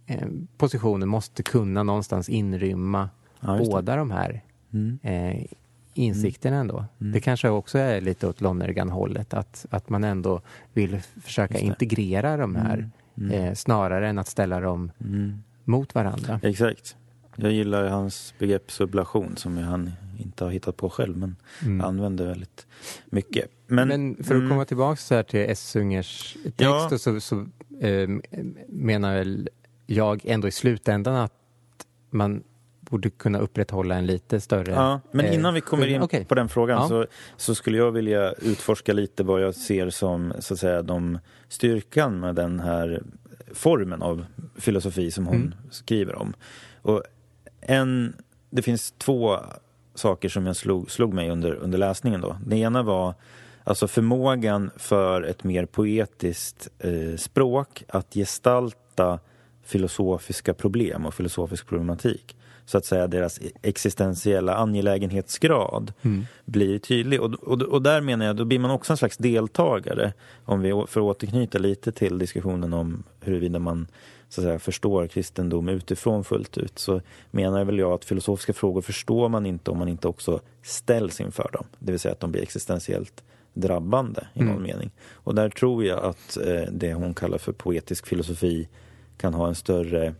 eh, positionen måste kunna någonstans inrymma ja, båda de här mm. eh, insikterna ändå. Mm. Det kanske också är lite åt Lonergan-hållet, att, att man ändå vill försöka integrera de här Mm. Eh, snarare än att ställa dem mm. mot varandra. Exakt. Jag gillar hans begrepp sublation som han inte har hittat på själv men mm. använder väldigt mycket. Men, men för att mm. komma tillbaka här till Essungers text ja. så, så äh, menar väl jag ändå i slutändan att man borde kunna upprätthålla en lite större... Ja, men eh, innan vi kommer in okay. på den frågan ja. så, så skulle jag vilja utforska lite vad jag ser som så att säga de styrkan med den här formen av filosofi som hon mm. skriver om. Och en, det finns två saker som jag slog, slog mig under, under läsningen. Då. Det ena var alltså förmågan för ett mer poetiskt eh, språk att gestalta filosofiska problem och filosofisk problematik så att säga deras existentiella angelägenhetsgrad mm. blir tydlig. Och, och, och, där menar jag, då blir man också en slags deltagare. Om vi för att återknyta lite till diskussionen om huruvida man så att säga, förstår kristendom utifrån fullt ut så menar väl jag att filosofiska frågor förstår man inte om man inte också ställs inför dem. Det vill säga att de blir existentiellt drabbande i någon mm. mening. Och där tror jag att eh, det hon kallar för poetisk filosofi kan ha en större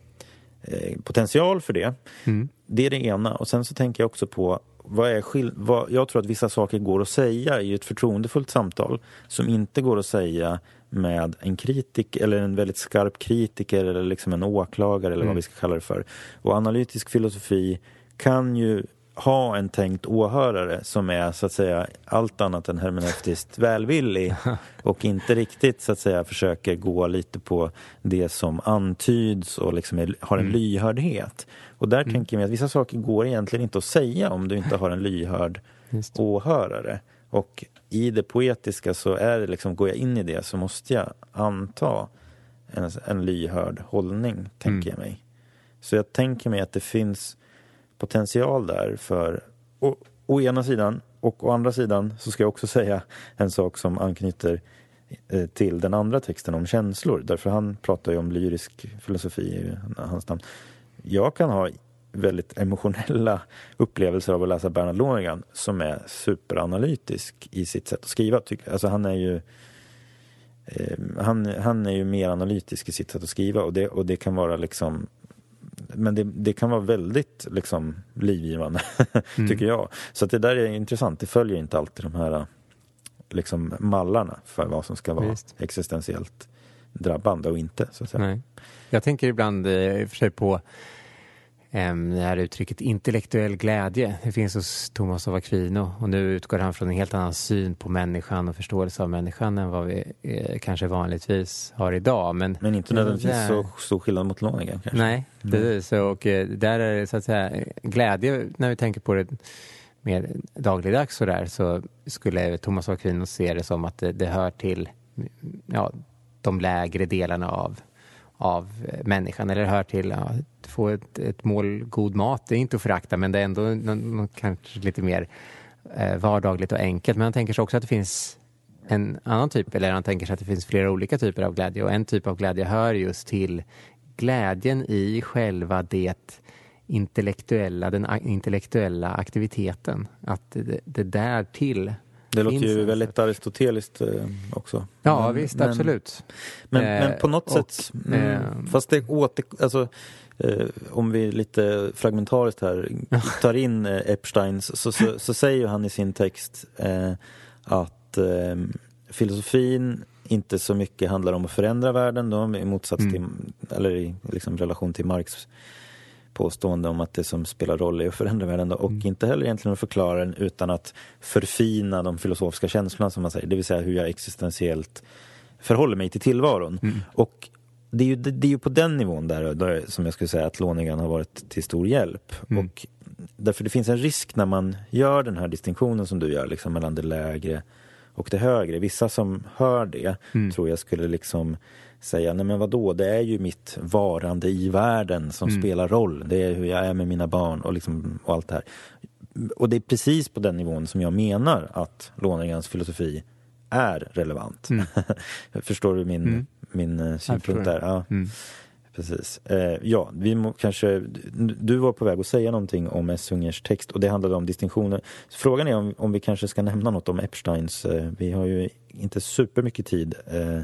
potential för det. Mm. Det är det ena. Och sen så tänker jag också på vad är skill- vad, jag tror att vissa saker går att säga i ett förtroendefullt samtal som inte går att säga med en kritiker eller en väldigt skarp kritiker eller liksom en åklagare eller mm. vad vi ska kalla det för. Och analytisk filosofi kan ju ha en tänkt åhörare som är så att säga allt annat än hermeneutiskt välvillig och inte riktigt så att säga försöker gå lite på det som antyds och liksom är, har en mm. lyhördhet. Och där mm. tänker jag att vissa saker går egentligen inte att säga om du inte har en lyhörd åhörare. Och i det poetiska så är det liksom, går jag in i det så måste jag anta en, en lyhörd hållning, tänker mm. jag mig. Så jag tänker mig att det finns potential där för å, å ena sidan och å andra sidan så ska jag också säga en sak som anknyter eh, till den andra texten om känslor. Därför han pratar ju om lyrisk filosofi i hans namn. Jag kan ha väldigt emotionella upplevelser av att läsa Bernhard Lonergan som är superanalytisk i sitt sätt att skriva. Alltså han är ju eh, han, han är ju mer analytisk i sitt sätt att skriva och det, och det kan vara liksom men det, det, kan vara väldigt liksom, livgivande, mm. tycker jag. Så det där är intressant. Det följer inte alltid de här liksom, mallarna för vad som ska vara Just. existentiellt drabbande och inte. Så att säga. Nej. Jag tänker ibland eh, i och för sig på det här uttrycket intellektuell glädje. Det finns hos Thomas av Aquino och nu utgår han från en helt annan syn på människan och förståelse av människan än vad vi eh, kanske vanligtvis har idag. Men, men inte nödvändigtvis där... så stor skillnad mot Lonergan kanske? Nej, mm. precis. Och eh, där är det så att säga glädje när vi tänker på det mer dagligdags så där så skulle Thomas av Aquino se det som att det, det hör till ja, de lägre delarna av av eh, människan eller hör till att få ett, ett mål god mat. Det är inte att förakta men det är ändå något, kanske lite mer eh, vardagligt och enkelt. Men han tänker sig också att det finns en annan typ, eller han tänker sig att det finns flera olika typer av glädje och en typ av glädje hör just till glädjen i själva det intellektuella, den intellektuella aktiviteten. Att det, det där till det låter ju väldigt aristoteliskt eh, också. Ja, men, visst, men, absolut. Men, eh, men på något och, sätt, eh, fast det åter, alltså, eh, om vi lite fragmentariskt här tar in eh, Epstein så, så, så, säger han i sin text eh, att filosofin inte så mycket handlar om att förändra världen då, i motsats mm. till, eller i liksom, relation till Marx påstående om att det som spelar roll är att förändra världen och mm. inte heller egentligen att förklara den utan att förfina de filosofiska känslorna som man säger, det vill säga hur jag existentiellt förhåller mig till tillvaron. Mm. Och det är, ju, det, det, är ju på den nivån där, där som jag skulle säga att Lonergan har varit till stor hjälp. Mm. Och därför det finns en risk när man gör den här distinktionen som du gör liksom mellan det lägre och det högre. Vissa som hör det mm. tror jag skulle liksom säga, nej men vadå, det är ju mitt varande i världen som mm. spelar roll. Det är hur jag är med mina barn och, liksom, och allt det här. Och det är precis på den nivån som jag menar att Lonergans filosofi är relevant. Mm. Förstår du min, mm. min uh, synpunkt där? Ja. Mm. Precis. Eh, ja, vi må, kanske, du var på väg att säga någonting om Essungers text och det handlade om distinktioner. Frågan är om, om vi kanske ska nämna något om Epsteins. Eh, vi har ju inte supermycket tid. Eh,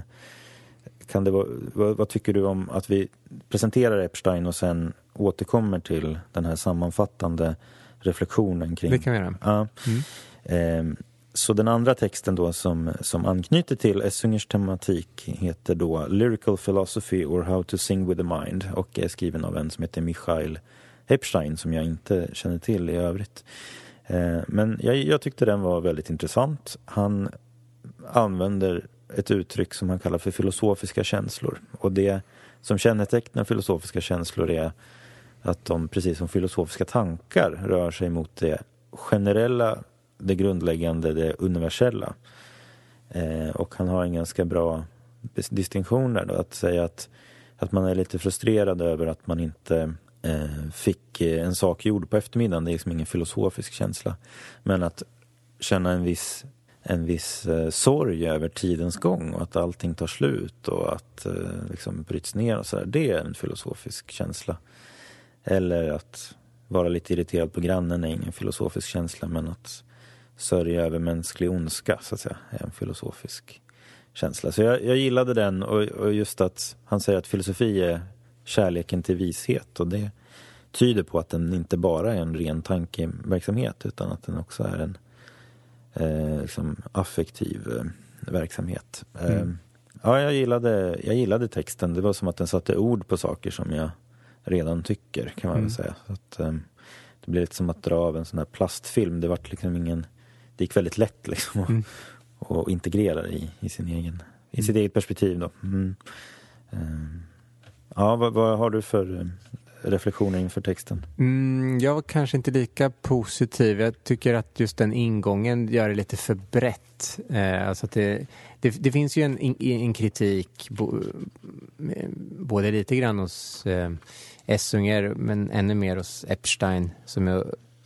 kan det vara, vad, vad, tycker du om att vi presenterar Epstein och sen återkommer till den här sammanfattande reflektionen kring... Det kan vi göra. Ja. Mm. Eh, så den andra texten då som, som anknyter till Essungers tematik heter då Lyrical Philosophy or How to Sing with the Mind och är skriven av en som heter Michael Epstein som jag inte känner till i övrigt. Eh, men jag, jag tyckte den var väldigt intressant. Han använder ett uttryck som han kallar för filosofiska känslor. Och det som kännetecknar filosofiska känslor är att de, precis som filosofiska tankar, rör sig mot det generella, det grundläggande, det universella. Eh, och han har en ganska bra distinktion där då, att säga att, att man är lite frustrerad över att man inte eh, fick eh, en sak gjord på eftermiddagen, det är liksom ingen filosofisk känsla. Men att känna en viss en viss eh, sorg över tidens gång och att allting tar slut och att eh, liksom bryts ner och sådär. Det är en filosofisk känsla. Eller att vara lite irriterad på grannen är ingen filosofisk känsla men att sörja över mänsklig ondska, så att säga, är en filosofisk känsla. Så jag, jag gillade den och, och, just att han säger att filosofi är kärleken till vishet och det tyder på att den inte bara är en ren tankeverksamhet utan att den också är en eh, liksom affektiv eh, verksamhet. Mm. Eh, ja, jag gillade, jag gillade texten. Det var som att den satte ord på saker som jag redan tycker, kan man mm. väl säga. Så att, eh, det blev lite som att dra av en sån här plastfilm. Det, var liksom ingen, det gick väldigt lätt liksom att, mm. att integrera i, i, sin egen, i sitt eget perspektiv. Då. Mm. Ehm, ja, vad, vad, har du för eh, reflektioner inför texten? Mm, jag var kanske inte lika positiv. Jag tycker att just den ingången gör det lite för brett. Eh, alltså det, det, det, finns ju en, en kritik, bo, eh, både lite grann hos eh, Essunger men ännu mer hos Epstein som jag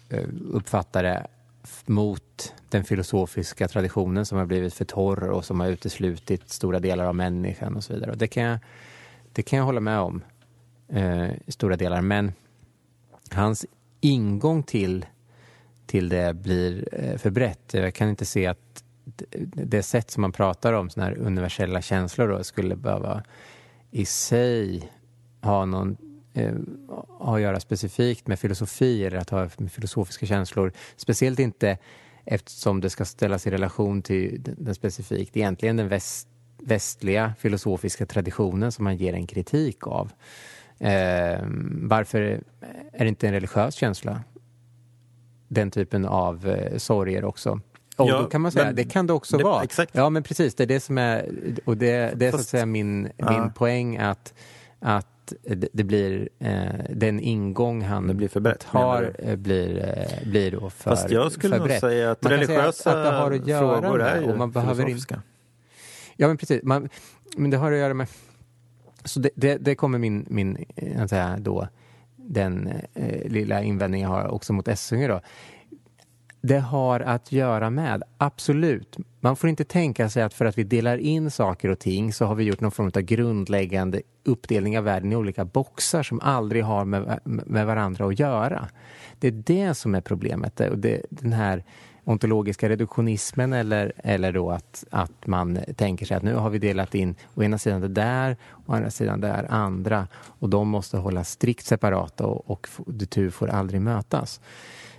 eh, uppfattar det mot den filosofiska traditionen som har blivit för torr och som har uteslutit stora delar av människan och så vidare. Och det, kan jag, det kan jag hålla med om eh, i stora delar. Men hans ingång till, till det blir eh, för brett. Jag kan inte se att det sätt som man pratar om såna här universella känslor då skulle behöva i sig ha någon eh, ha att göra specifikt med filosofi eller att ha med filosofiska känslor. Speciellt inte eftersom det ska ställas i relation till den specifikt, egentligen den väst, västliga filosofiska traditionen som man ger en kritik av. Eh, varför är det inte en religiös känsla? Den typen av eh, sorger också. Och ja, då kan man säga, det kan det också det, vara. Exakt. Ja, men precis, det är det som är, och det, det är Fast, så att säga min, ja. min poäng att, att det, blir eh, den ingång han det blir för brett, har eh, blir, eh, blir då för Fast jag skulle nog brett. säga att man religiösa säga att, att det har att göra frågor är ju och man behöver filosofiska. In... Ja, men precis. Man, men det har att göra med så det, det, det, kommer min, min eh, jag säga, då, den eh, lilla invändning jag har också mot Essunga då. Det har att göra med, absolut. Man får inte tänka sig att för att vi delar in saker och ting så har vi gjort någon form av grundläggande uppdelning av världen i olika boxar som aldrig har med, med varandra att göra. Det är det som är problemet. Och det, den här ontologiska reduktionismen eller, eller då att, att man tänker sig att nu har vi delat in å ena sidan det där, och å andra sidan det där andra och de måste hållas strikt separata och, och de tu får aldrig mötas.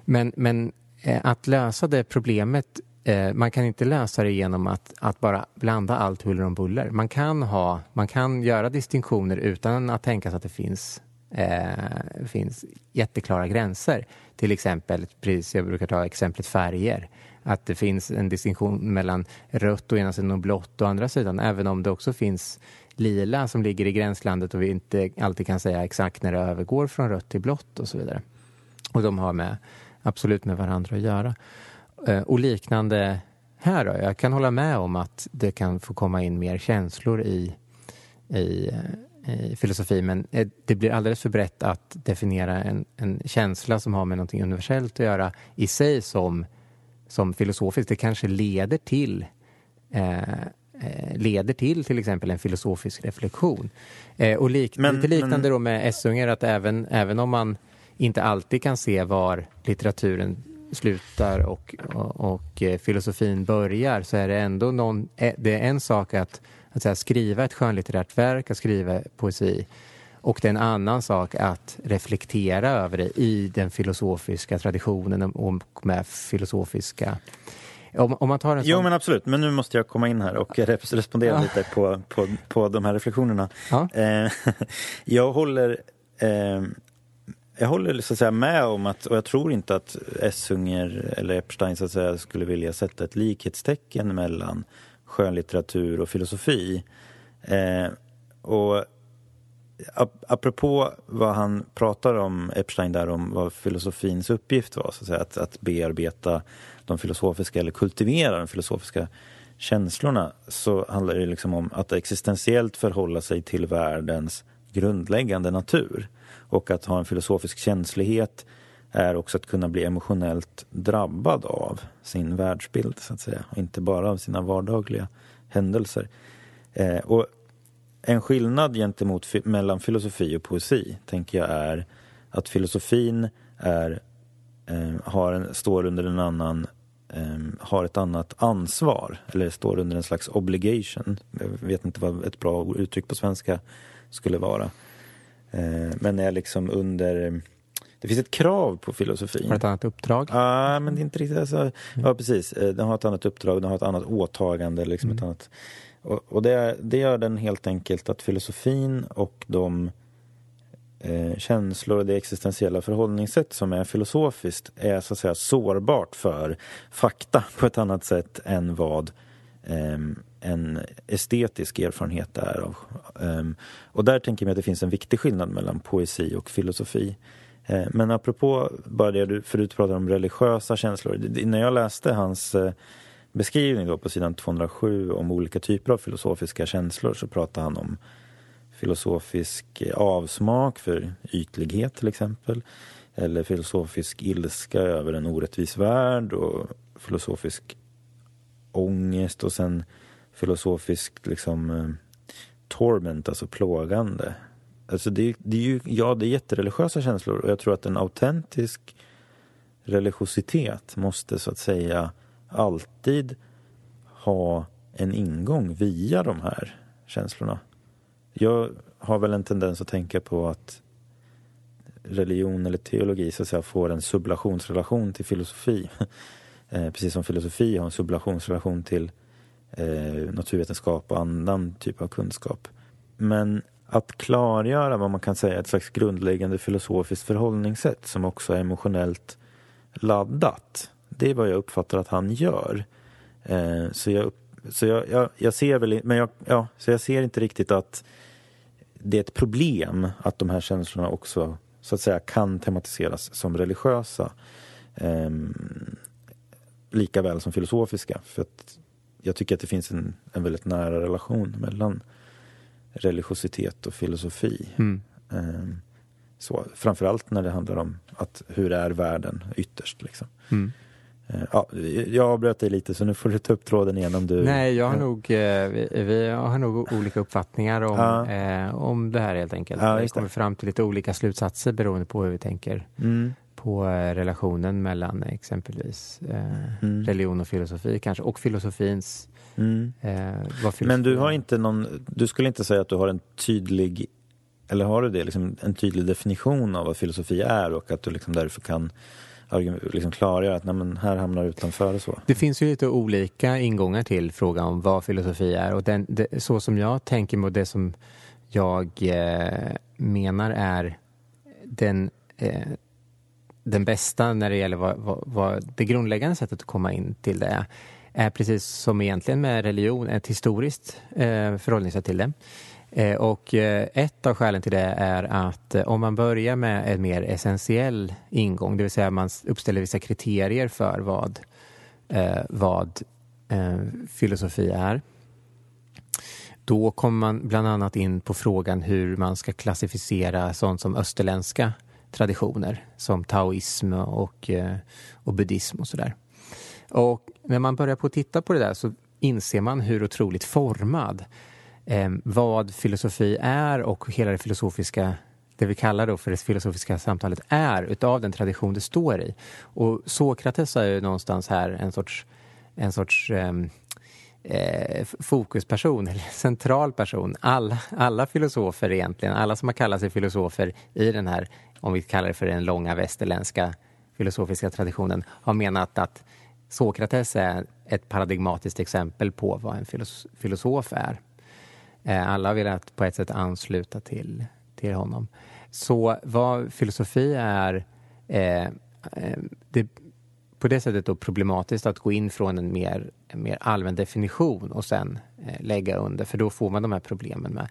Men, men eh, att lösa det problemet eh, man kan inte lösa det genom att, att bara blanda allt huller om buller. Man kan, ha, man kan göra distinktioner utan att tänka sig att det finns eh, finns jätteklara gränser. Till exempel, pris, jag brukar ta exemplet färger. Att det finns en distinktion mellan rött å ena sidan och blått å andra sidan. Även om det också finns lila som ligger i gränslandet och vi inte alltid kan säga exakt när det övergår från rött till blått och så vidare. Och de har med, absolut med varandra att göra. Eh, och liknande här då. Jag kan hålla med om att det kan få komma in mer känslor i, i eh, i filosofi men eh, det blir alldeles för brett att definiera en, en känsla som har med något universellt att göra i sig som, som filosofiskt. Det kanske leder till eh, eh, leder till till exempel en filosofisk reflektion. Eh, och lik, men, lite liknande men... då med Essunger att även, även om man inte alltid kan se var litteraturen slutar och, och, och eh, filosofin börjar så är det ändå någon, det är en sak att att säga, skriva ett skönlitterärt verk, att skriva poesi. Och det är en annan sak att reflektera över det i den filosofiska traditionen och med filosofiska om, om man tar en sån... Jo men absolut, men nu måste jag komma in här och respondera ja. lite på, på, på de här reflektionerna. Ja. Eh, jag håller eh, jag håller så att säga med om att, och jag tror inte att Essunger eller Epstein så att säga skulle vilja sätta ett likhetstecken mellan skönlitteratur och filosofi. Eh, och ap apropå vad han pratar om, Epstein, där om vad filosofins uppgift var, så att, säga, att, att bearbeta de filosofiska eller kultivera de filosofiska känslorna så handlar det liksom om att existentiellt förhålla sig till världens grundläggande natur. Och att ha en filosofisk känslighet är också att kunna bli emotionellt drabbad av sin världsbild, så att säga. Och inte bara av sina vardagliga händelser. Eh, och en skillnad gentemot mellan filosofi och poesi, tänker jag, är att filosofin är, eh, har en, står under en annan eh, har ett annat ansvar eller står under en slags obligation. Jag vet inte vad ett bra uttryck på svenska skulle vara. Eh, men är liksom under det finns ett krav på filosofin. Har ett annat uppdrag? Ja, ah, men det är inte riktigt alltså, Ja, precis. Eh, den har ett annat uppdrag, den har ett annat åtagande. Liksom mm. ett annat, och, och det, det gör den helt enkelt att filosofin och de eh, känslor och det existentiella förhållningssätt som är filosofiskt är så att säga sårbart för fakta på ett annat sätt än vad eh, en estetisk erfarenhet är. Av, eh, och där tänker jag att det finns en viktig skillnad mellan poesi och filosofi. Eh, men apropå bara det du förut pratade om religiösa känslor. När jag läste hans eh, beskrivning då på sidan 207 om olika typer av filosofiska känslor så pratar han om filosofisk avsmak för ytlighet till exempel. Eller filosofisk ilska över en orättvis värld och filosofisk ångest och sen filosofisk liksom eh, torment, alltså plågande. Alltså det, det, är ju, ja, det är jättereligiösa känslor och jag tror att en autentisk religiositet måste så att säga alltid ha en ingång via de här känslorna. Jag har väl en tendens att tänka på att religion eller teologi så att säga får en sublationsrelation till filosofi. Eh, precis som filosofi har en sublationsrelation till eh, naturvetenskap och annan typ av kunskap. Men att klargöra vad man kan säga är ett slags grundläggande filosofiskt förhållningssätt som också är emotionellt laddat. Det är vad jag uppfattar att han gör. Eh, så jag, så jag, jag, jag, ser väl men jag, ja, så jag ser inte riktigt att det är ett problem att de här känslorna också så att säga kan tematiseras som religiösa. Eh, lika väl som filosofiska. För att jag tycker att det finns en, en väldigt nära relation mellan religiositet och filosofi. Mm. Eh, så, framförallt när det handlar om att hur är världen ytterst. Liksom. Mm. Eh, ja, jag avbröt dig lite så nu får du ta upp tråden igen om du... Nej, jag har ja. nog, eh, vi, vi, har nog olika uppfattningar om, ja. eh, om det här helt enkelt. Ja, vi kommer fram till lite olika slutsatser beroende på hur vi tänker mm. på eh, relationen mellan exempelvis eh, mm. religion och filosofi kanske och filosofins Mm. Eh, Men du har inte någon, du skulle inte säga att du har en tydlig, eller har du det, liksom en tydlig definition av vad filosofi är och att du liksom därför kan liksom klargöra att nej, men här hamnar utanför och så? Det finns ju lite olika ingångar till frågan om vad filosofi är och den, det, så som jag tänker och det som jag eh, menar är den eh, den bästa när det gäller vad, vad, vad, det grundläggande sättet att komma in till det är är precis som egentligen med religion ett historiskt eh, förhållningssätt till det. Eh, och eh, ett av skälen till det är att eh, om man börjar med en mer essentiell ingång, det vill säga man uppställer vissa kriterier för vad, eh, vad eh, filosofi är. Då kommer man bland annat in på frågan hur man ska klassificera sånt som österländska traditioner som taoism och, eh, och buddhism och sådär. Och när man börjar på att titta på det där så inser man hur otroligt formad eh, vad filosofi är och hela det filosofiska det vi kallar då för det filosofiska samtalet är utav den tradition det står i. Och Sokrates är ju någonstans här en sorts, en sorts ehm, eh, fokusperson, eller central person. Alla, alla filosofer egentligen, alla som har kallat sig filosofer i den här, om vi kallar det för den långa västerländska filosofiska traditionen, har menat att Sokrates är ett paradigmatiskt exempel på vad en filosof är. Eh, alla har velat på ett sätt ansluta till, till honom. Så vad filosofi är, eh, eh, det på det sättet då problematiskt att gå in från en mer, en mer allmän definition och sen eh, lägga under, för då får man de här problemen med.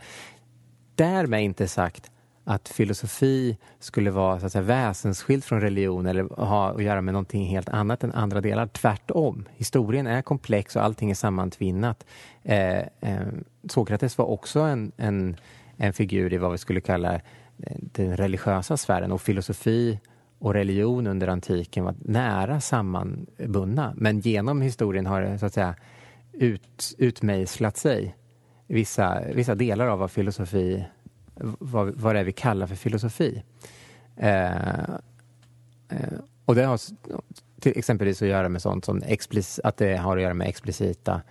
Därmed inte sagt att filosofi skulle vara så att säga, väsensskild från religion eller ha att göra med någonting helt annat än andra delar. Tvärtom. Historien är komplex och allting är sammantvinnat. Eh, eh, Sokrates var också en, en, en figur i vad vi skulle kalla eh, den religiösa sfären och filosofi och religion under antiken var nära sammanbundna. Men genom historien har det så att säga ut, utmejslat sig vissa, vissa delar av vad filosofi vad, vad det är vi kallar för filosofi. Eh, eh, och det har till exempelvis att göra med sånt som explic- att det har att göra med explicita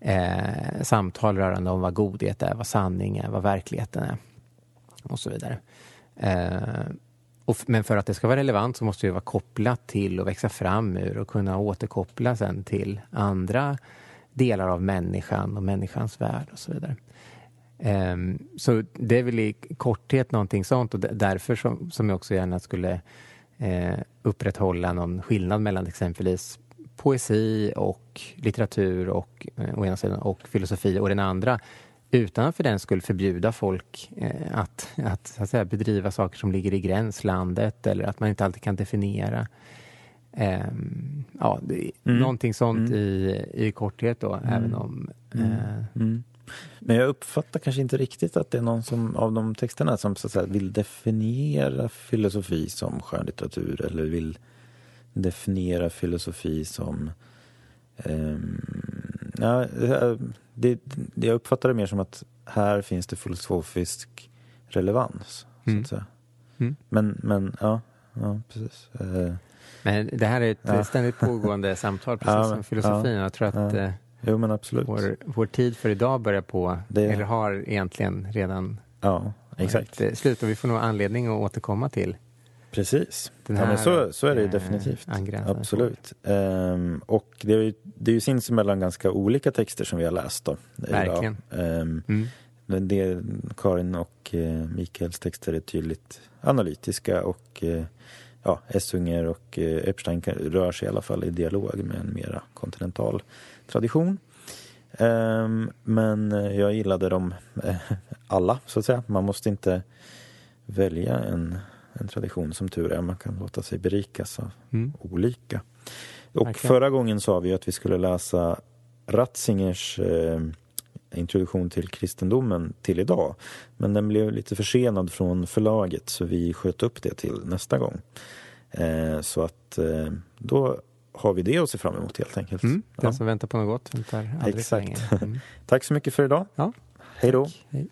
eh, samtal rörande om vad godhet är, vad sanning är, vad verkligheten är och så vidare. Eh, och, men för att det ska vara relevant så måste det vara kopplat till och växa fram ur och kunna återkoppla sen till andra delar av människan och människans värld och så vidare. Um, så det är väl i korthet någonting sånt och därför som, som jag också gärna skulle eh, upprätthålla någon skillnad mellan exempelvis poesi och litteratur och, eh, å ena sidan, och filosofi och den andra utan för den skull förbjuda folk eh, att, att, så att säga, bedriva saker som ligger i gränslandet eller att man inte alltid kan definiera. Eh, ja, det, mm. Någonting sånt mm. i, i korthet då, mm. även om... Mm. Eh, mm. Men jag uppfattar kanske inte riktigt att det är någon som, av de texterna som så att säga, vill definiera filosofi som skönlitteratur eller vill definiera filosofi som um, ja, det, det, jag uppfattar det mer som att här finns det filosofisk relevans. Mm. Så att säga. Mm. Men, men ja, ja precis. Uh, men det här är ett ja. ständigt pågående samtal, precis ja, som filosofin. Ja, jag tror att ja. Jo, men absolut. Vår, vår tid för idag börjar på, det... eller har egentligen redan ja, exakt. slut. Och vi får nog anledning att återkomma till Precis. Den här, ja, så, så är det ju definitivt. Absolut. Um, och det är, ju, det är ju sinsemellan ganska olika texter som vi har läst då. Verkligen. Um, mm. det, Karin och uh, Mikaels texter är tydligt analytiska och uh, ja, Essunger och uh, Epstein rör sig i alla fall i dialog med en mera kontinental tradition. Um, men jag gillade dem alla, så att säga. Man måste inte välja en en tradition som tur är. Man kan låta sig berikas av mm. olika. Och okay. förra gången sa vi att vi skulle läsa Ratzingers eh, introduktion till kristendomen till idag. Men den blev lite försenad från förlaget så vi sköt upp det till nästa gång. Eh, så att eh, då har vi det att se fram emot helt enkelt. Mm, den ja. som väntar på något gott väntar aldrig Exakt. Mm. Tack så mycket för idag. Ja. Hej då. Hej.